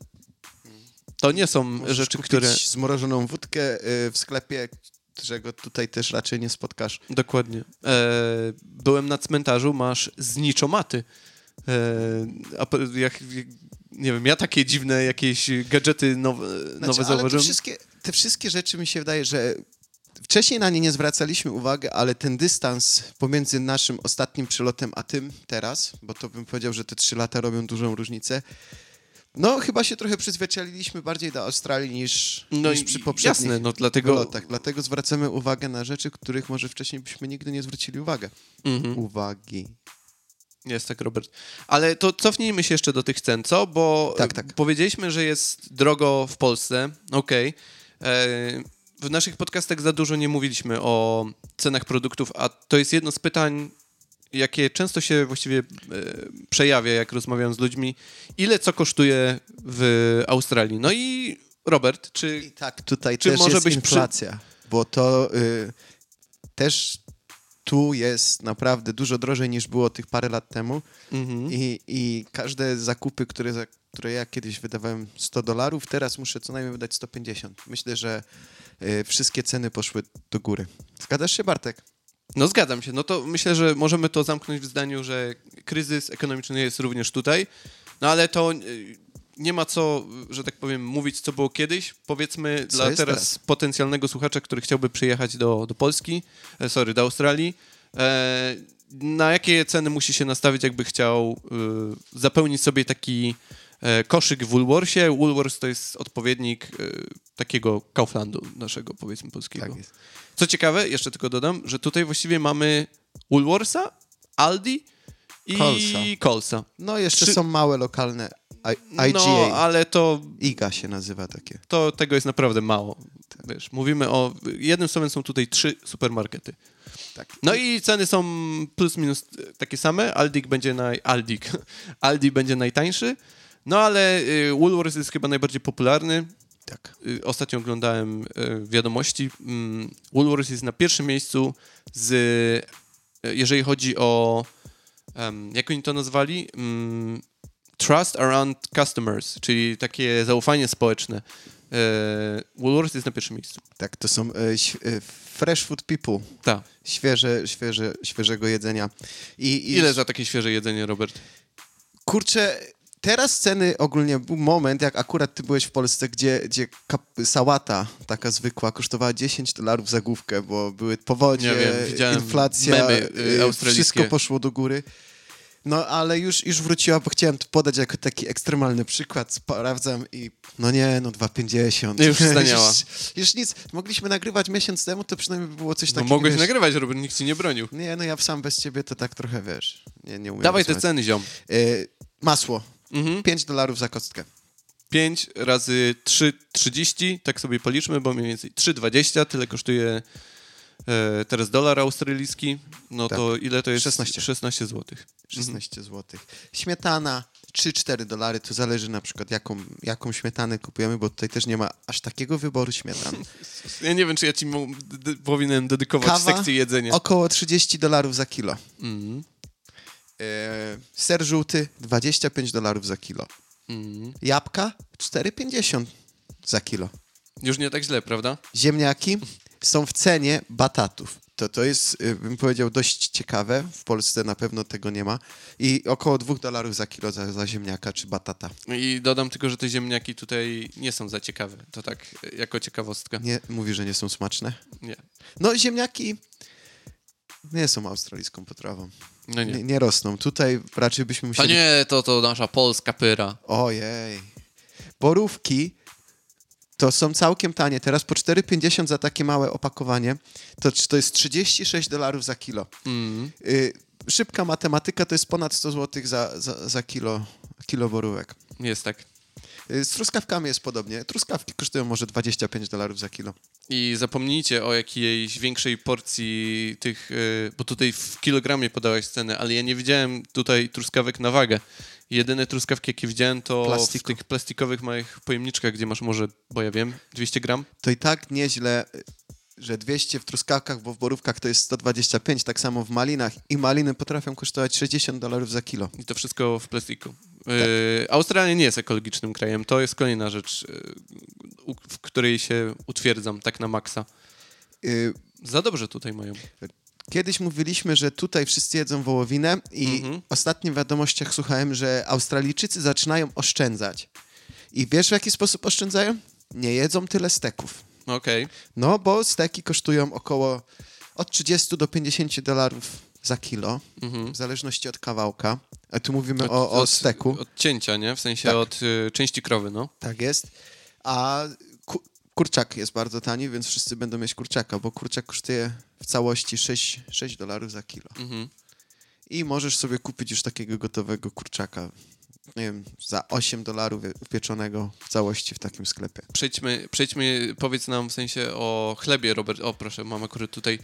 To nie są Możesz rzeczy, które... zmrożoną wódkę y, w sklepie, którego tutaj też raczej nie spotkasz. Dokładnie. E, byłem na cmentarzu, masz zniczomaty. E, jak, nie wiem, ja takie dziwne jakieś gadżety nowe, nowe Znaczy, ale te zauważyłem. wszystkie, te wszystkie rzeczy mi się wydaje, że wcześniej na nie nie zwracaliśmy uwagi, ale ten dystans pomiędzy naszym ostatnim przylotem a tym teraz, bo to bym powiedział, że te trzy lata robią dużą różnicę. No, chyba się trochę przyzwyczailiśmy bardziej do Australii niż, No niż przy poprzednich jasne, no dlatego... wylotach. Dlatego zwracamy uwagę na rzeczy, których może wcześniej byśmy nigdy nie zwrócili uwagę. Mhm. Uwagi. Jest tak, Robert. Ale to cofnijmy się jeszcze do tych cen, co? Bo Tak, tak. powiedzieliśmy, że jest drogo w Polsce. Okej. E, W naszych podcastach za dużo nie mówiliśmy o cenach produktów, a to jest jedno z pytań, jakie często się właściwie e, przejawia, jak rozmawiam z ludźmi. Ile co kosztuje w Australii? No i Robert, czy I tak, tutaj Czy też może jest być przy- inflacja, bo to y, też tu jest naprawdę dużo drożej niż było tych parę lat temu Mhm. i, i każde zakupy, które, za, które ja kiedyś wydawałem 100 dolarów, teraz muszę co najmniej wydać 150. Myślę, że y, wszystkie ceny poszły do góry. Zgadzasz się, Bartek? No zgadzam się. No to myślę, że możemy to zamknąć w zdaniu, że kryzys ekonomiczny jest również tutaj. No ale to y, nie ma co, że tak powiem, mówić, co było kiedyś. Powiedzmy Co dla teraz, teraz? potencjalnego słuchacza, który chciałby przyjechać do, do Polski, e, sorry, do Australii. E, na jakie ceny musi się nastawić, jakby chciał y, zapełnić sobie taki e, koszyk w Woolworthie. Woolworths to jest odpowiednik y, takiego Kauflandu naszego, powiedzmy, polskiego. Tak. Co ciekawe, jeszcze tylko dodam, że tutaj właściwie mamy Woolworthsa, Aldi i Colsa. Colsa. No jeszcze Czy- są małe lokalne I- IGA. No, ale to, IGA się nazywa takie. to tego jest naprawdę mało. Wiesz, mówimy o... Jednym słowem są tutaj trzy supermarkety. Tak. No i ceny są plus minus takie same. Aldik będzie naj... Aldik. (laughs) Aldi będzie najtańszy. No ale y, Woolworths jest chyba najbardziej popularny. tak. y, ostatnio oglądałem y, wiadomości. Mm, Woolworths jest na pierwszym miejscu z, jeżeli chodzi o, em, jak oni to nazwali? Mm, trust around customers, czyli takie zaufanie społeczne. E, Woolworth jest na pierwszym miejscu. Tak, to są e, e, fresh food people. Tak. Świeże, świeże, świeżego jedzenia. I, i Ile za takie świeże jedzenie, Robert? Kurczę, teraz ceny ogólnie był moment, jak akurat ty byłeś w Polsce, gdzie, gdzie sałata taka zwykła kosztowała 10 dolarów za główkę, bo były powodzie, wiem, inflacja, memy, y, y, wszystko poszło do góry. No, ale już, już wróciła, bo chciałem to podać jako taki ekstremalny przykład. Sprawdzam i no nie, no 2,50. Już staniała. (laughs) już, już nic. Mogliśmy nagrywać miesiąc temu, to przynajmniej by było coś No takiego. mogłeś wiesz, nagrywać, Robert, nikt ci nie bronił. Nie, no ja sam bez ciebie to tak trochę, wiesz, nie, nie umiem. Dawaj te rozmawiać. ceny, ziom. Y, masło. Mhm. 5 dolarów za kostkę. 5 razy 3,30, tak sobie policzmy, bo mniej więcej 3,20, tyle kosztuje e, teraz dolar australijski. No Tak. to ile to jest? 16. 16 zł. 16 zł. Śmietana 3-4 dolary, to zależy na przykład jaką, jaką śmietanę kupujemy, bo tutaj też nie ma aż takiego wyboru śmietan. (laughs) Ja nie wiem, czy ja ci powinienem dedykować Kawa? sekcję jedzenia. Około 30 dolarów za kilo. Mhm. E, ser żółty 25 dolarów za kilo. Mhm. Jabłka 4,50 za kilo. Już nie tak źle, prawda? Ziemniaki są w cenie batatów. To, to jest, y, bym powiedział, dość ciekawe. W Polsce na pewno tego nie ma. I około 2 dolarów za kilo za, za ziemniaka czy batata. I dodam tylko, że te ziemniaki tutaj nie są za ciekawe. To tak e, jako ciekawostka. Nie, mówi, że nie są smaczne. Nie. No, ziemniaki nie są australijską potrawą. No Nie, nie. nie rosną. Tutaj raczej byśmy A musieli... nie, to to nasza polska pyra. Ojej. Borówki to są całkiem tanie. Teraz po 4,50 za takie małe opakowanie. To, to jest 36 dolarów za kilo. Mm. Y, szybka matematyka to jest ponad 100 zł za, za, za kilo, kilo borówek. Jest tak. Y, z truskawkami jest podobnie. Truskawki kosztują może 25 dolarów za kilo. I zapomnijcie o jakiejś większej porcji tych, y, bo tutaj w kilogramie podałeś cenę, ale ja nie widziałem tutaj truskawek na wagę. Jedyne truskawki, jakie widziałem, to Plastiku. w tych plastikowych małych pojemniczkach, gdzie masz może, bo ja wiem, 200 gram. To i tak nieźle, że 200 w truskawkach, bo w borówkach to jest 125, tak samo w malinach. I maliny potrafią kosztować 60 dolarów za kilo. I to wszystko w plastiku. Y, Australia nie jest ekologicznym krajem. To jest kolejna rzecz, u- w której się utwierdzam tak na maksa. Y, Za dobrze tutaj mają. Kiedyś mówiliśmy, że tutaj wszyscy jedzą wołowinę i Mhm. w wiadomościach słuchałem, że Australijczycy zaczynają oszczędzać. I wiesz w jaki sposób oszczędzają? Nie jedzą tyle steków. Okej. No, bo steki kosztują około od 30 do 50 dolarów za kilo, Mhm. w zależności od kawałka. A tu mówimy Od- o, o od- steku. Od cięcia, nie? W sensie Tak. od y, części krowy, no. Tak jest. A ku, kurczak jest bardzo tani, więc wszyscy będą mieć kurczaka, bo kurczak kosztuje w całości 6, 6 dolarów za kilo. Mhm. I możesz sobie kupić już takiego gotowego kurczaka, nie wiem, za 8 dolarów upieczonego w całości w takim sklepie. Przejdźmy, przejdźmy, powiedz nam w sensie o chlebie, Robert. O, proszę, mam akurat tutaj.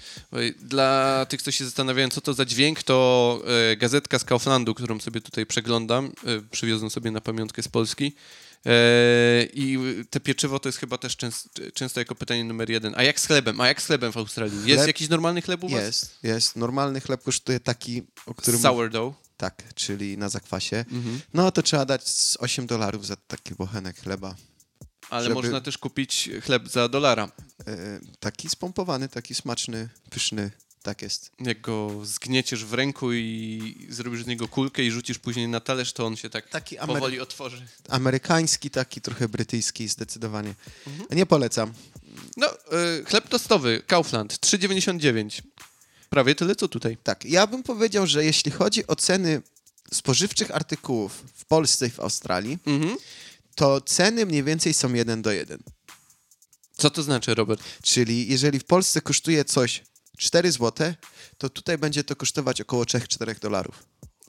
Dla tych, co się zastanawiają, co to za dźwięk, to e, gazetka z Kauflandu, którą sobie tutaj przeglądam. E, przywiozłem sobie na pamiątkę z Polski. E, I te pieczywo to jest chyba też częst, często jako pytanie numer jeden. A jak z chlebem? A jak z chlebem w Australii? Jest Chleb- jakiś normalny chleb u was? Jest, jest. Normalny chleb kosztuje taki, o którym... Sourdough. Tak, czyli na zakwasie. Mhm. No to trzeba dać z 8 dolarów za taki bochenek chleba. Ale Żeby- można też kupić chleb za dolara. E, taki spompowany, taki smaczny, pyszny. Tak jest. Jak go zgnieciesz w ręku i zrobisz z niego kulkę i rzucisz później na talerz, to on się tak Taki Amery- powoli otworzy. amerykański, taki trochę brytyjski zdecydowanie. Mhm. Nie polecam. No, y, chleb tostowy, Kaufland, 3,99. Prawie tyle, co tutaj. Tak, ja bym powiedział, że jeśli chodzi o ceny spożywczych artykułów w Polsce i w Australii, Mhm. to ceny mniej więcej są jeden do jeden. Co to znaczy, Robert? Czyli jeżeli w Polsce kosztuje coś 4 zł, to tutaj będzie to kosztować około 3-4 dolarów.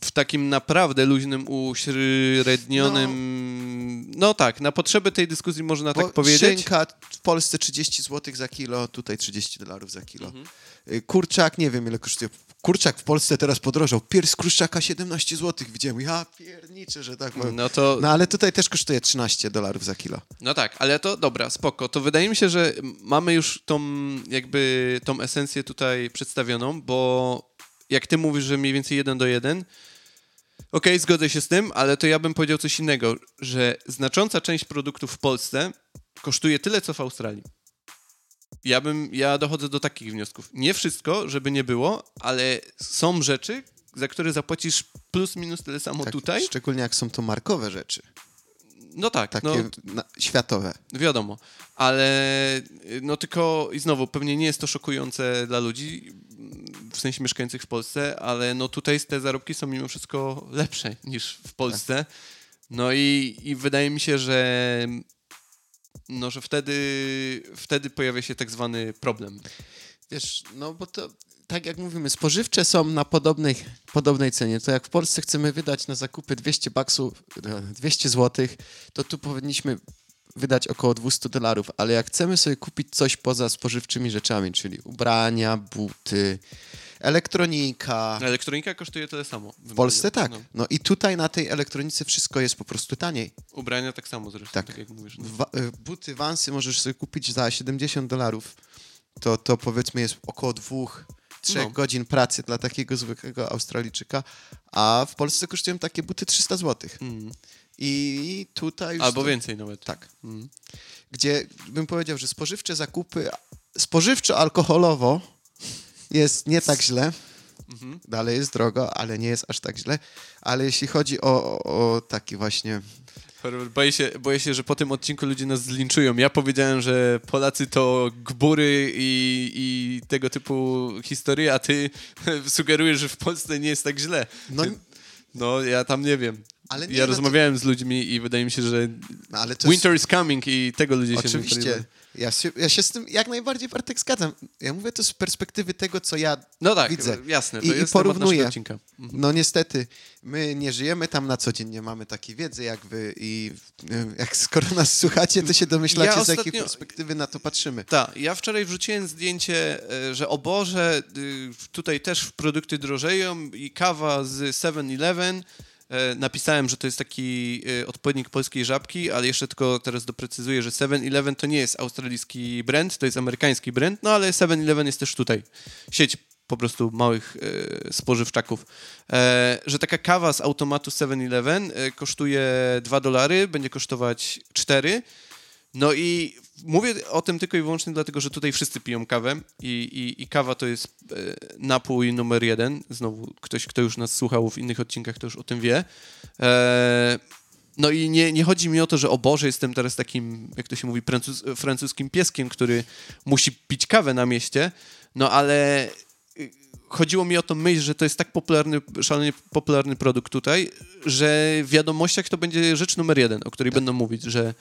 W takim naprawdę luźnym, uśrednionnym... No, tak, na potrzeby tej dyskusji można Bo tak powiedzieć. Szynka w Polsce 30 zł za kilo, tutaj 30 dolarów za kilo. Mhm. Y, Kurczak, nie wiem ile kosztuje. Kurczak w Polsce teraz podrożał. Pierś kurczaka 17 zł widziałem. Ja pierniczę, że tak powiem. No to, No ale tutaj też kosztuje 13 dolarów za kilo. no tak, ale to dobra, spoko. To wydaje mi się, że mamy już tą jakby tą esencję tutaj przedstawioną, bo jak ty mówisz, że mniej więcej jeden do jeden, okej, zgodzę się z tym, ale to ja bym powiedział coś innego, że znacząca część produktów w Polsce kosztuje tyle, co w Australii. Ja bym, ja dochodzę do takich wniosków. Nie wszystko, żeby nie było, ale są rzeczy, za które zapłacisz plus minus tyle samo Tak, tutaj. Szczególnie jak są to markowe rzeczy, No tak, takie no na, światowe. wiadomo. Ale y, no tylko i znowu, pewnie nie jest to szokujące dla ludzi, w sensie mieszkających w Polsce, ale no tutaj te zarobki są mimo wszystko lepsze niż w Polsce. No i, i wydaje mi się, że no, że wtedy, wtedy pojawia się tak zwany problem. Wiesz, no bo to tak jak mówimy, spożywcze są na podobnej, podobnej cenie. To jak w Polsce chcemy wydać na zakupy 200 baksów, e, 200 złotych, to tu powinniśmy wydać około 200 dolarów, ale jak chcemy sobie kupić coś poza spożywczymi rzeczami, czyli ubrania, buty, elektronika, Elektronika kosztuje tyle samo. w Polsce tak. No, No i tutaj na tej elektronice wszystko jest po prostu taniej. ubrania tak samo zresztą, Tak. tak, jak mówisz. No. Wa- e, buty, wansy możesz sobie kupić za 70 dolarów. To, to powiedzmy jest około dwóch, trzech No. godzin pracy dla takiego zwykłego Australijczyka, a w Polsce kosztują takie buty 300 zł. Mm. I tutaj już... Albo to- więcej nawet. Tak. Mm. Gdzie bym powiedział, że spożywcze zakupy, spożywczo-alkoholowo jest nie tak źle. Mhm. Dalej jest drogo, ale nie jest aż tak źle. Ale jeśli chodzi o, o, o taki właśnie Boję się, boję się, że po tym odcinku ludzie nas zlinczują. Ja powiedziałem, że Polacy to gbury i, i tego typu historie, a ty (laughs) sugerujesz, że w Polsce nie jest tak źle. No, No, ja tam nie wiem. Nie, ja no to- rozmawiałem z ludźmi i wydaje mi się, że no to jest- winter is coming i tego ludzie się Oczywiście. Ja się, ja się z tym jak najbardziej, Bartek, zgadzam. Ja mówię to z perspektywy tego, co ja No tak, widzę. jasne. To I- i jest porównuję. naszego odcinka. Mhm. No niestety, my nie żyjemy tam na co dzień, nie mamy takiej wiedzy jak wy i y, jak skoro nas słuchacie, to się domyślacie, Ja z jakiej perspektywy na to patrzymy. Tak, ja wczoraj wrzuciłem zdjęcie, e, że o Boże, y, tutaj też produkty drożeją i kawa z 7-Eleven. E, Napisałem, że to jest taki e, odpowiednik polskiej żabki, ale jeszcze tylko teraz doprecyzuję, że 7-Eleven to nie jest australijski brand, to jest amerykański brand, no ale 7-Eleven jest też tutaj. Sieć po prostu małych e, spożywczaków. Że taka kawa z automatu 7-Eleven e, kosztuje 2 dolary, będzie kosztować 4. No i mówię o tym tylko i wyłącznie dlatego, że tutaj wszyscy piją kawę i, i, i kawa to jest e, napój numer jeden. Znowu ktoś, kto już nas słuchał w innych odcinkach, to już o tym wie. E, no i nie, nie chodzi mi o to, że o Boże, jestem teraz takim, jak to się mówi, francuz, francuskim pieskiem, który musi pić kawę na mieście, no ale y, chodziło mi o tą myśl, że to jest tak popularny, szalenie popularny produkt tutaj, że w wiadomościach to będzie rzecz numer jeden, o której będą mówić, że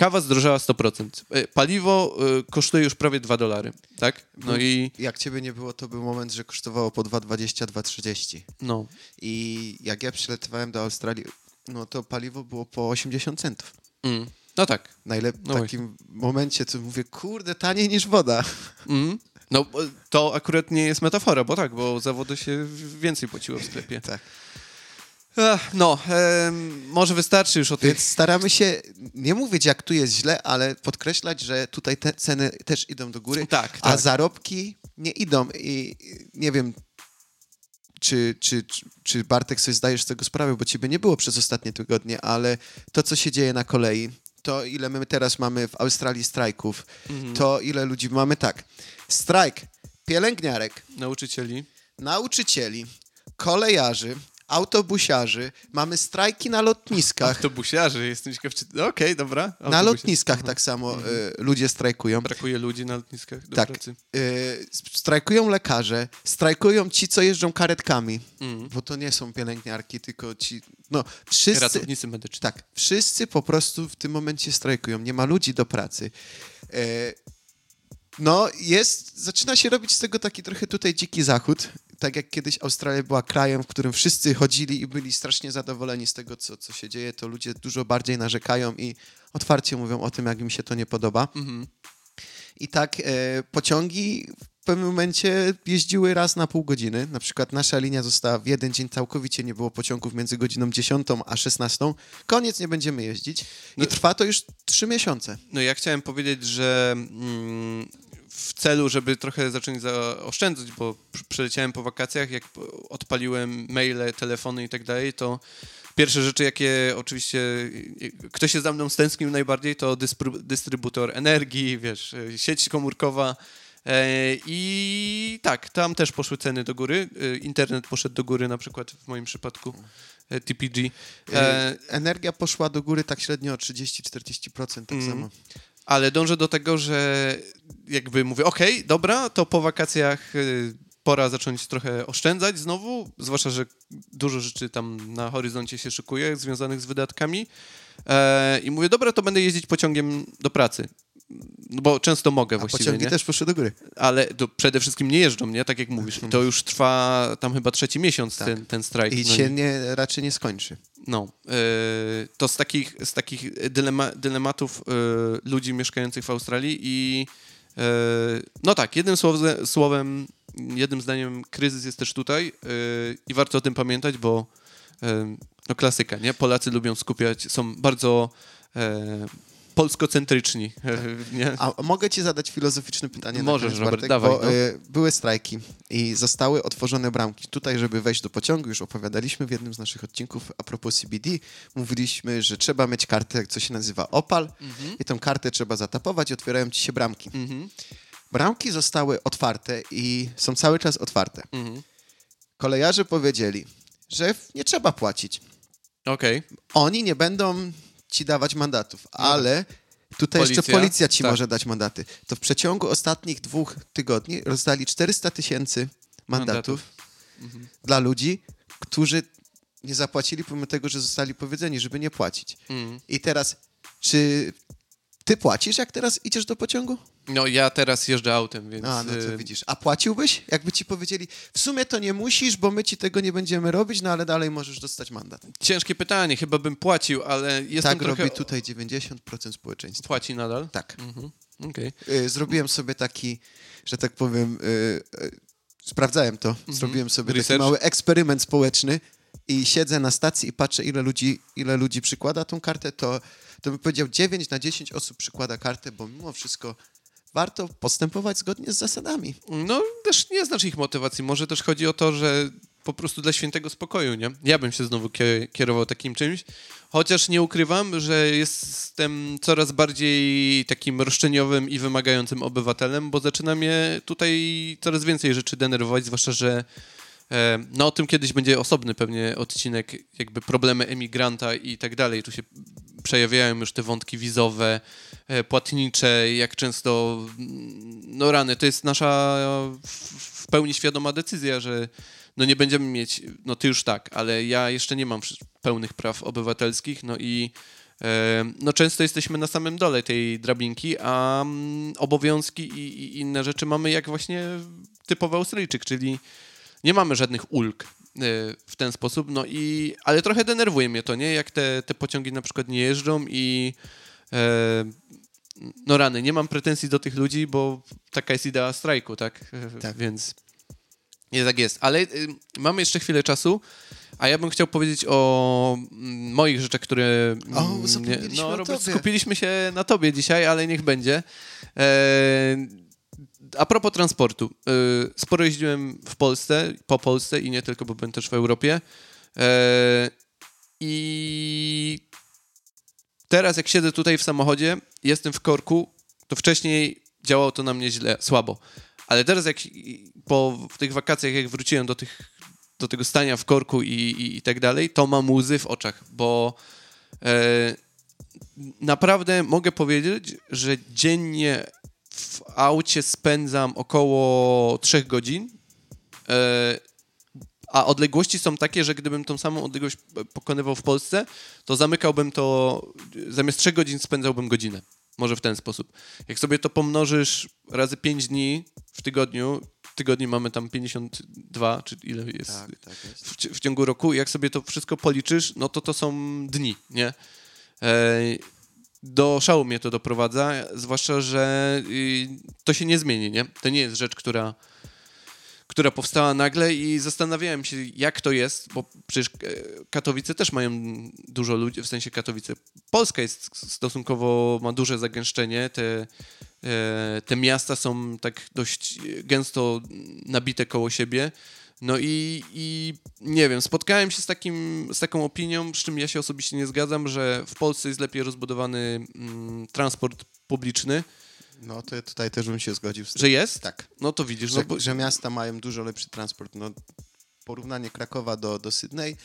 kawa zdrożała 100%. E, Paliwo y, kosztuje już prawie 2 dolary, tak? No i Jak ciebie nie było, to był moment, że kosztowało po 2,20, 2,30. no, I jak ja przylatywałem do Australii, no to paliwo było po 80 centów. mm, no tak. Najlep- No w takim momencie, to mówię, kurde, taniej niż woda. Mm. No bo to akurat nie jest metafora, bo tak, bo za wodę się więcej płaciło w sklepie. Tak. No, em, może wystarczy już o tych... Więc staramy się nie mówić, jak tu jest źle, ale podkreślać, że tutaj te ceny też idą do góry, Tak, a tak. zarobki nie idą. I nie wiem, czy, czy, czy, czy Bartek sobie zdajesz z tego sprawę, bo ciebie nie było przez ostatnie tygodnie, ale to, co się dzieje na kolei, to ile my teraz mamy w Australii strajków, Mhm. to ile ludzi mamy tak. Strajk pielęgniarek, Nauczycieli. nauczycieli, kolejarzy, autobusiarzy, mamy strajki na lotniskach. Autobusiarzy, jestem ciekaw, czy... Okej, dobra. Na lotniskach tak samo y, ludzie strajkują. Brakuje ludzi na lotniskach do Tak. pracy. Y, strajkują lekarze, strajkują ci, co jeżdżą karetkami, Mm. bo to nie są pielęgniarki, tylko ci. No, wszyscy. Ratownicy medyczni. Tak, wszyscy po prostu w tym momencie strajkują. Nie ma ludzi do pracy. E, no, jest, zaczyna się robić z tego taki trochę tutaj dziki zachód. Tak jak kiedyś Australia była krajem, w którym wszyscy chodzili i byli strasznie zadowoleni z tego, co, co się dzieje, to ludzie dużo bardziej narzekają i otwarcie mówią o tym, jak im się to nie podoba. Mhm. I tak e, pociągi w pewnym momencie jeździły raz na pół godziny. Na przykład nasza linia została w jeden dzień całkowicie nie było pociągów między godziną 10 a 16. Koniec, nie będziemy jeździć. I No- trwa to już trzy miesiące. No ja chciałem powiedzieć, że mm, w celu, żeby trochę zacząć zaoszczędzać, bo pr- przeleciałem po wakacjach, jak odpaliłem maile, telefony i tak dalej, to pierwsze rzeczy, jakie oczywiście ktoś się za mną stęsknił najbardziej, to dystrybutor energii, wiesz, y, sieć komórkowa. E, I tak, tam też poszły ceny do góry. E, Internet poszedł do góry, na przykład w moim przypadku e, TPG. E, Energia poszła do góry tak średnio o 30-40%, tak Mm. samo. Ale dążę do tego, że jakby mówię, okej, dobra, to po wakacjach y, pora zacząć trochę oszczędzać znowu, zwłaszcza, że dużo rzeczy tam na horyzoncie się szykuje związanych z wydatkami. E, I mówię, dobra, to będę jeździć pociągiem do pracy. No bo często mogę A właściwie, pociągi nie? też poszły do góry. Ale to przede wszystkim nie jeżdżą, nie? Tak jak mówisz. I to już trwa tam chyba trzeci miesiąc Tak. ten, ten strajk. I no się nie, raczej nie skończy. no, e, to z takich, z takich dylema, dylematów e, ludzi mieszkających w Australii i e, no tak, jednym słowem, słowem, jednym zdaniem kryzys jest też tutaj i warto o tym pamiętać, bo no klasyka, nie? Polacy lubią skupiać, są bardzo polskocentryczni, e, (laughs) nie? A mogę ci zadać filozoficzne pytanie Możesz, koniec, Robert, Bartek, dawaj, bo no. y, były strajki i zostały otworzone bramki. Tutaj, żeby wejść do pociągu, już opowiadaliśmy w jednym z naszych odcinków a propos CBD, mówiliśmy, że trzeba mieć kartę, co się nazywa OPAL Mhm. i tą kartę trzeba zatapować i otwierają ci się bramki. Mhm, Bramki zostały otwarte i są cały czas otwarte. mhm. Kolejarze powiedzieli, że nie trzeba płacić. Okej, Oni nie będą ci dawać mandatów, ale tutaj jeszcze Policja? policja ci Tak. może dać mandaty. To w przeciągu ostatnich dwóch tygodni rozdali 400 tysięcy mandatów, Mhm. dla ludzi, którzy nie zapłacili pomimo tego, że zostali powiedzieni, żeby nie płacić. Mhm. I teraz, czy ty płacisz, jak teraz idziesz do pociągu? No ja teraz jeżdżę autem, więc... A, no to e, widzisz. A płaciłbyś, jakby ci powiedzieli, w sumie to nie musisz, bo my ci tego nie będziemy robić, no ale dalej możesz dostać mandat. Ciężkie pytanie, chyba bym płacił, ale jestem tak trochę... robi tutaj 90% społeczeństwa. Płaci nadal? Tak. Mhm. Okej. Y, Zrobiłem sobie taki, że tak powiem, y, y, sprawdzałem to, zrobiłem sobie taki Research? mały eksperyment społeczny i siedzę na stacji i patrzę, ile ludzi, ile ludzi przykłada tą kartę, to, to bym powiedział 9 na 10 osób przykłada kartę, bo mimo wszystko warto postępować zgodnie z zasadami. No, też nie znasz ich motywacji. Może też chodzi o to, że po prostu dla świętego spokoju, nie? Ja bym się znowu kie- kierował takim czymś. Chociaż nie ukrywam, że jestem coraz bardziej takim roszczeniowym i wymagającym obywatelem, bo zaczyna mnie tutaj coraz więcej rzeczy denerwować, zwłaszcza, że e, no o tym kiedyś będzie osobny pewnie odcinek, jakby problemy emigranta i tak dalej. Tu się przejawiają już te wątki wizowe, płatnicze, jak często, mm, no rany, to jest nasza w- pełni świadoma decyzja, że no nie będziemy mieć, no ty już tak, ale ja jeszcze nie mam pełnych praw obywatelskich, no i e, no często jesteśmy na samym dole tej drabinki, a mm, obowiązki i, i inne rzeczy mamy jak właśnie typowy Australijczyk, czyli nie mamy żadnych ulg e, w ten sposób, no i, ale trochę denerwuje mnie to, nie, jak te, te pociągi na przykład nie jeżdżą i e, no rany, nie mam pretensji do tych ludzi, bo taka jest idea strajku, tak? E, Tak. Więc nie tak jest. Ale y, mamy jeszcze chwilę czasu, a ja bym chciał powiedzieć o mm, moich rzeczach, które... O, zapomnieliśmy no, Robert, skupiliśmy się na tobie dzisiaj, ale niech będzie. E, a propos transportu. y, Sporo jeździłem w Polsce, po Polsce i nie tylko, bo byłem też w Europie. E, I teraz jak siedzę tutaj w samochodzie, jestem w korku, to wcześniej działało to na mnie źle, słabo. Ale teraz jak po tych wakacjach, jak wróciłem do, tych, do tego stania w korku i, i, i tak dalej, to mam łzy w oczach, bo e, naprawdę mogę powiedzieć, że dziennie w aucie spędzam około 3 godzin, e, a odległości są takie, że gdybym tą samą odległość pokonywał w Polsce, to zamykałbym to, zamiast 3 godzin spędzałbym godzinę. Może w ten sposób. Jak sobie to pomnożysz razy 5 dni w tygodniu, w tygodniu mamy tam 52, czy ile jest tak jest. w, w ciągu roku, jak sobie to wszystko policzysz, no to to są dni, nie? E, do szału mnie to doprowadza, zwłaszcza, że y, to się nie zmieni, nie? To nie jest rzecz, która, która powstała nagle i zastanawiałem się, jak to jest, bo przecież e, Katowice też mają dużo ludzi, w sensie Katowice. Polska jest stosunkowo, ma duże zagęszczenie, te, e, te miasta są tak dość gęsto nabite koło siebie. No i, i nie wiem, spotkałem się z, takim, z taką opinią, z czym ja się osobiście nie zgadzam, że w Polsce jest lepiej rozbudowany mm, transport publiczny. No to tutaj też bym się zgodził. Że jest? Tak. No to widzisz. Że, No, bo, że miasta mają dużo lepszy transport. No, porównanie Krakowa do, do Sydney,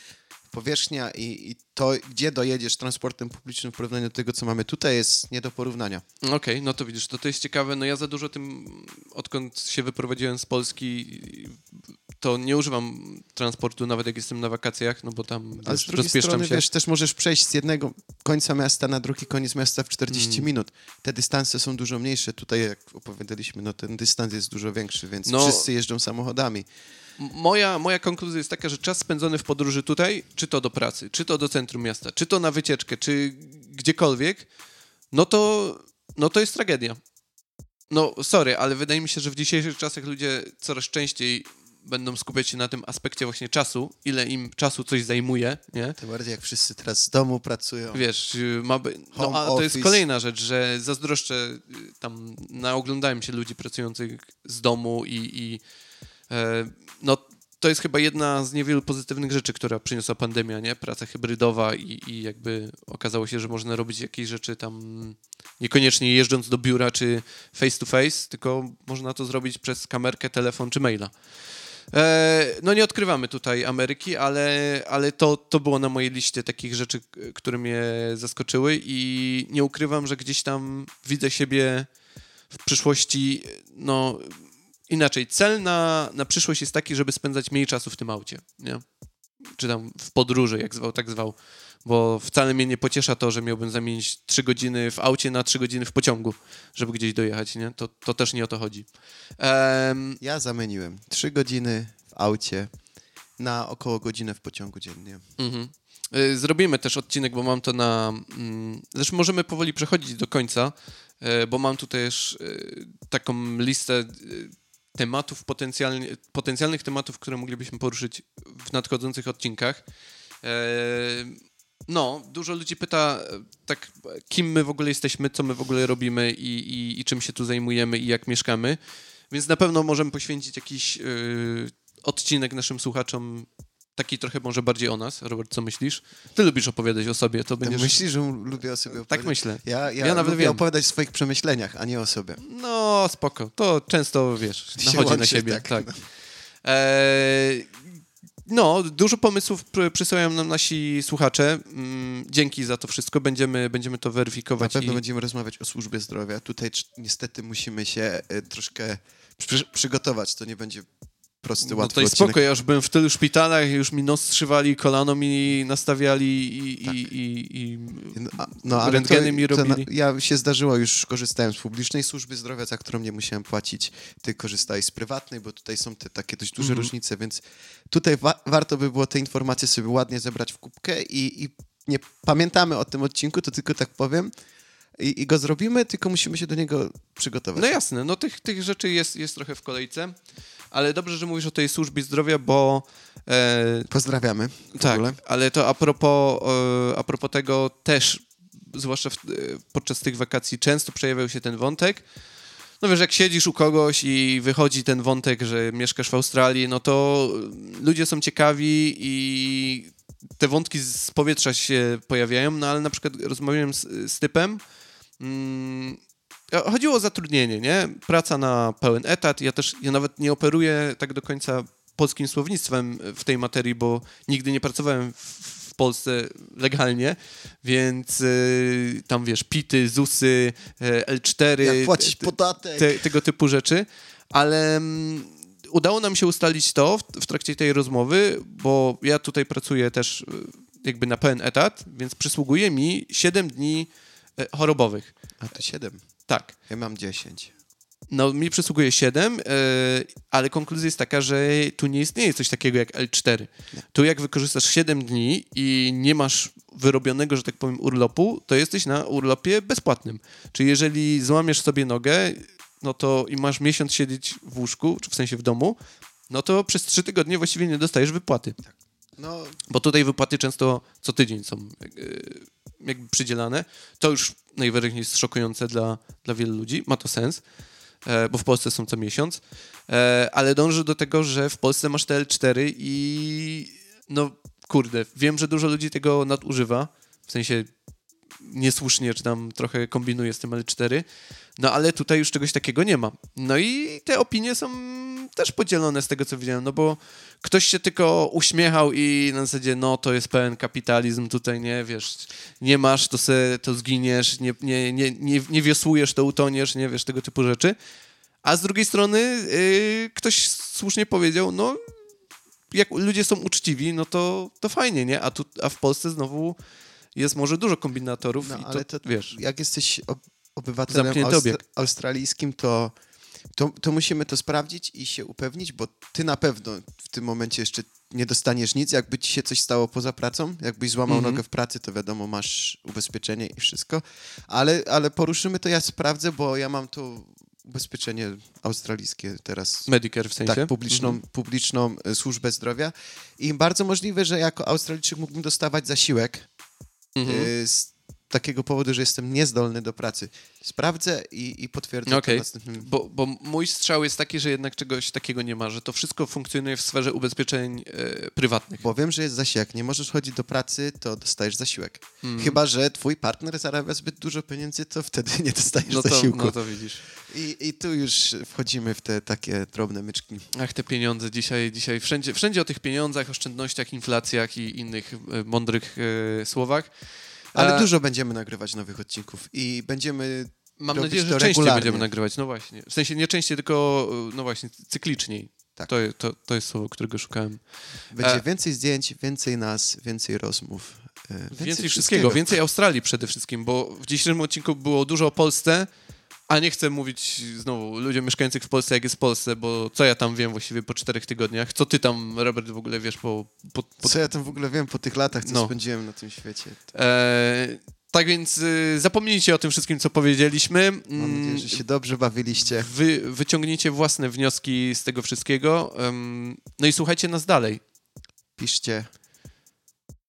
powierzchnia i, i to, gdzie dojedziesz transportem publicznym w porównaniu do tego, co mamy tutaj, jest nie do porównania. Okej, no to widzisz, to, to jest ciekawe. No ja za dużo tym, odkąd się wyprowadziłem z Polski, to nie używam transportu, nawet jak jestem na wakacjach, no bo tam Ale z wiesz, drugiej rozpieszczam strony, się. wiesz, też możesz przejść z jednego końca miasta na drugi koniec miasta w 40 Mm. minut. Te dystanse są dużo mniejsze. Tutaj, jak opowiadaliśmy, no ten dystans jest dużo większy, więc No. wszyscy jeżdżą samochodami. Moja, moja konkluzja jest taka, że czas spędzony w podróży tutaj, czy to do pracy, czy to do centrum miasta, czy to na wycieczkę, czy gdziekolwiek, no to, no to jest tragedia. No, sorry, ale wydaje mi się, że w dzisiejszych czasach ludzie coraz częściej będą skupiać się na tym aspekcie właśnie czasu, ile im czasu coś zajmuje, nie? Tym bardziej jak wszyscy teraz z domu pracują. Wiesz, ma by... No, a to jest kolejna rzecz, że zazdroszczę, y, tam naoglądałem się ludzi pracujących z domu i, i e, no to jest chyba jedna z niewielu pozytywnych rzeczy, która przyniosła pandemia, nie? Praca hybrydowa i, i jakby okazało się, że można robić jakieś rzeczy tam niekoniecznie jeżdżąc do biura czy face to face, tylko można to zrobić przez kamerkę, telefon czy maila. E, no nie odkrywamy tutaj Ameryki, ale, ale to, to było na mojej liście takich rzeczy, które mnie zaskoczyły i nie ukrywam, że gdzieś tam widzę siebie w przyszłości, no inaczej, cel na, na przyszłość jest taki, żeby spędzać mniej czasu w tym aucie, nie? Czy tam w podróży, jak zwał, tak zwał. Bo wcale mnie nie pociesza to, że miałbym zamienić 3 godziny w aucie na 3 godziny w pociągu, żeby gdzieś dojechać, nie? To, to też nie o to chodzi. Em, Ja zamieniłem trzy godziny w aucie na około godzinę w pociągu dziennie. Mhm. Y, Zrobimy też odcinek, bo mam to na. mm, Zresztą możemy powoli przechodzić do końca, y, bo mam tu też y, taką listę tematów potencjalnie, potencjalnych tematów, które moglibyśmy poruszyć w nadchodzących odcinkach. E, No, dużo ludzi pyta, e, tak, kim my w ogóle jesteśmy, co my w ogóle robimy i, i, i czym się tu zajmujemy i jak mieszkamy. Więc na pewno możemy poświęcić jakiś y, odcinek naszym słuchaczom, taki trochę może bardziej o nas. Robert, co myślisz? Ty lubisz opowiadać o sobie, to będziesz... Myślisz, że lubię o sobie Tak opowiadać? myślę. Ja, ja, Ja nawet lubię wiem. opowiadać o swoich przemyśleniach, a nie o sobie. No, spoko. To często, wiesz, (laughs) nachodzi na siebie. tak. Tak. Eee, no, dużo pomysłów pr- przysyłają nam nasi słuchacze. Mm, Dzięki za to wszystko. Będziemy, będziemy to Na weryfikować. pewno i... będziemy rozmawiać o służbie zdrowia. Tutaj niestety musimy się e, troszkę przy, przygotować. To nie będzie prosty, No łatwy to jest spoko, ja już byłem w tylu szpitalach, już mi nos strzywali, kolano mi nastawiali i, Tak. i, i, i No, no, ale rentgeny to, mi to robili. na, ja się zdarzyło, już korzystałem z publicznej służby zdrowia, za którą nie musiałem płacić. Ty korzystałeś z prywatnej, bo tutaj są te takie dość duże Mhm. różnice, więc tutaj wa- warto by było te informacje sobie ładnie zebrać w kubkę i, i nie pamiętamy o tym odcinku, to tylko tak powiem. I, I go zrobimy, tylko musimy się do niego przygotować. No jasne, no tych, tych rzeczy jest, jest trochę w kolejce, ale dobrze, że mówisz o tej służbie zdrowia, bo e, Pozdrawiamy. Tak, ale to a propos, e, a propos tego też, zwłaszcza w, e, podczas tych wakacji często przejawiał się ten wątek, no wiesz, jak siedzisz u kogoś i wychodzi ten wątek, że mieszkasz w Australii, no to ludzie są ciekawi i te wątki z powietrza się pojawiają, no ale na przykład rozmawiałem z, z typem, mm, chodziło o zatrudnienie, nie? Praca na pełen etat. Ja też, ja nawet nie operuję tak do końca polskim słownictwem w tej materii, bo nigdy nie pracowałem w, Polsce legalnie, więc y, tam wiesz, PIT-y, ZUS-y, e, L4, Jak płacić te- podatek. te, tego typu rzeczy, ale mm, udało nam się ustalić to w, w trakcie tej rozmowy, bo ja tutaj pracuję też y, jakby na pełen etat, więc przysługuje mi 7 dni chorobowych. A to 7. Tak. Ja mam 10. No, mi przysługuje 7, ale konkluzja jest taka, że tu nie istnieje coś takiego jak L4. Tu jak wykorzystasz 7 dni i nie masz wyrobionego, że tak powiem, urlopu, to jesteś na urlopie bezpłatnym. Czyli jeżeli złamiesz sobie nogę, no to i masz miesiąc siedzieć w łóżku, czy w sensie w domu, no to przez 3 tygodnie właściwie nie dostajesz wypłaty. No, Bo tutaj wypłaty często co tydzień są yy, jakby przydzielane. To już najwyraźniej jest szokujące dla, dla wielu ludzi, ma to sens. e, bo w Polsce są co miesiąc, e, ale dąży do tego, że w Polsce masz te L4 i no kurde, wiem, że dużo ludzi tego nadużywa, w sensie niesłusznie, czy tam trochę kombinuje z tym L4, no ale tutaj już czegoś takiego nie ma. No i te opinie są też podzielone z tego, co widziałem, no bo ktoś się tylko uśmiechał i na zasadzie, no to jest pełen kapitalizm, tutaj nie, wiesz, nie masz, to se, to zginiesz, nie, nie, nie, nie, nie wiosłujesz, to utoniesz, nie, wiesz, tego typu rzeczy. A z drugiej strony yy, ktoś słusznie powiedział, no jak ludzie są uczciwi, no to, to fajnie, nie? A, tu, a w Polsce znowu jest może dużo kombinatorów No, ale to, to, wiesz, jak jesteś ob- obywatelem australijskim, to, to, to musimy to sprawdzić i się upewnić, bo ty na pewno w tym momencie jeszcze nie dostaniesz nic. Jakby ci się coś stało poza pracą, jakbyś złamał Mhm. nogę w pracy, to wiadomo, masz ubezpieczenie i wszystko. Ale, ale poruszymy to, ja sprawdzę, bo ja mam tu ubezpieczenie australijskie teraz. Medicare w sensie. Tak, publiczną, Mhm. publiczną e, służbę zdrowia. I bardzo możliwe, że jako Australijczyk mógłbym dostawać zasiłek Mhm. y, z takiego powodu, że jestem niezdolny do pracy. Sprawdzę i, i potwierdzę to następnym. Bo, bo mój strzał jest taki, że jednak czegoś takiego nie ma, że to wszystko funkcjonuje w sferze ubezpieczeń e, prywatnych. Bo wiem, że jest zasiłek. Nie możesz chodzić do pracy, to dostajesz zasiłek. Mhm. Chyba, że twój partner zarabia zbyt dużo pieniędzy, to wtedy nie dostajesz no to, zasiłku. no to widzisz. I, I tu już wchodzimy w te takie drobne myczki. Ach, te pieniądze dzisiaj, dzisiaj wszędzie, wszędzie o tych pieniądzach, oszczędnościach, inflacjach i innych e, mądrych e, słowach. Ale dużo będziemy nagrywać nowych odcinków i będziemy Mam nadzieję, że częściej regularnie. będziemy nagrywać. No właśnie. W sensie nie częściej, tylko no właśnie, cykliczniej. Tak. To, to, to jest słowo, którego szukałem. Będzie E. więcej zdjęć, więcej nas, więcej rozmów. e, Więcej, Więcej, wszystkiego, więcej Australii przede wszystkim, bo w dzisiejszym odcinku było dużo o Polsce, a nie chcę mówić znowu ludziom mieszkających w Polsce, jak jest w Polsce, bo co ja tam wiem właściwie po czterech tygodniach? Co ty tam, Robert, w ogóle wiesz po... po, po Co ja tam w ogóle wiem po tych latach, co No. spędziłem na tym świecie? e, tak więc y, zapomnijcie o tym wszystkim, co powiedzieliśmy. Mam Mm, nadzieję, że się dobrze bawiliście. Wy wyciągnijcie własne wnioski z tego wszystkiego. em, no i słuchajcie nas dalej. Piszcie.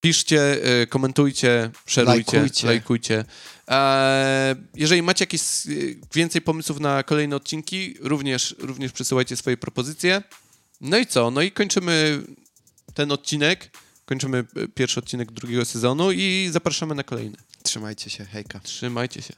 Piszcie, y, komentujcie, szerujcie, Lajkujcie. lajkujcie. E, jeżeli macie jakieś y, więcej pomysłów na kolejne odcinki, również, również przesyłajcie swoje propozycje. No i co? No i kończymy ten odcinek. Kończymy y, pierwszy odcinek drugiego sezonu i zapraszamy na kolejny. Trzymajcie się. Hejka. Trzymajcie się.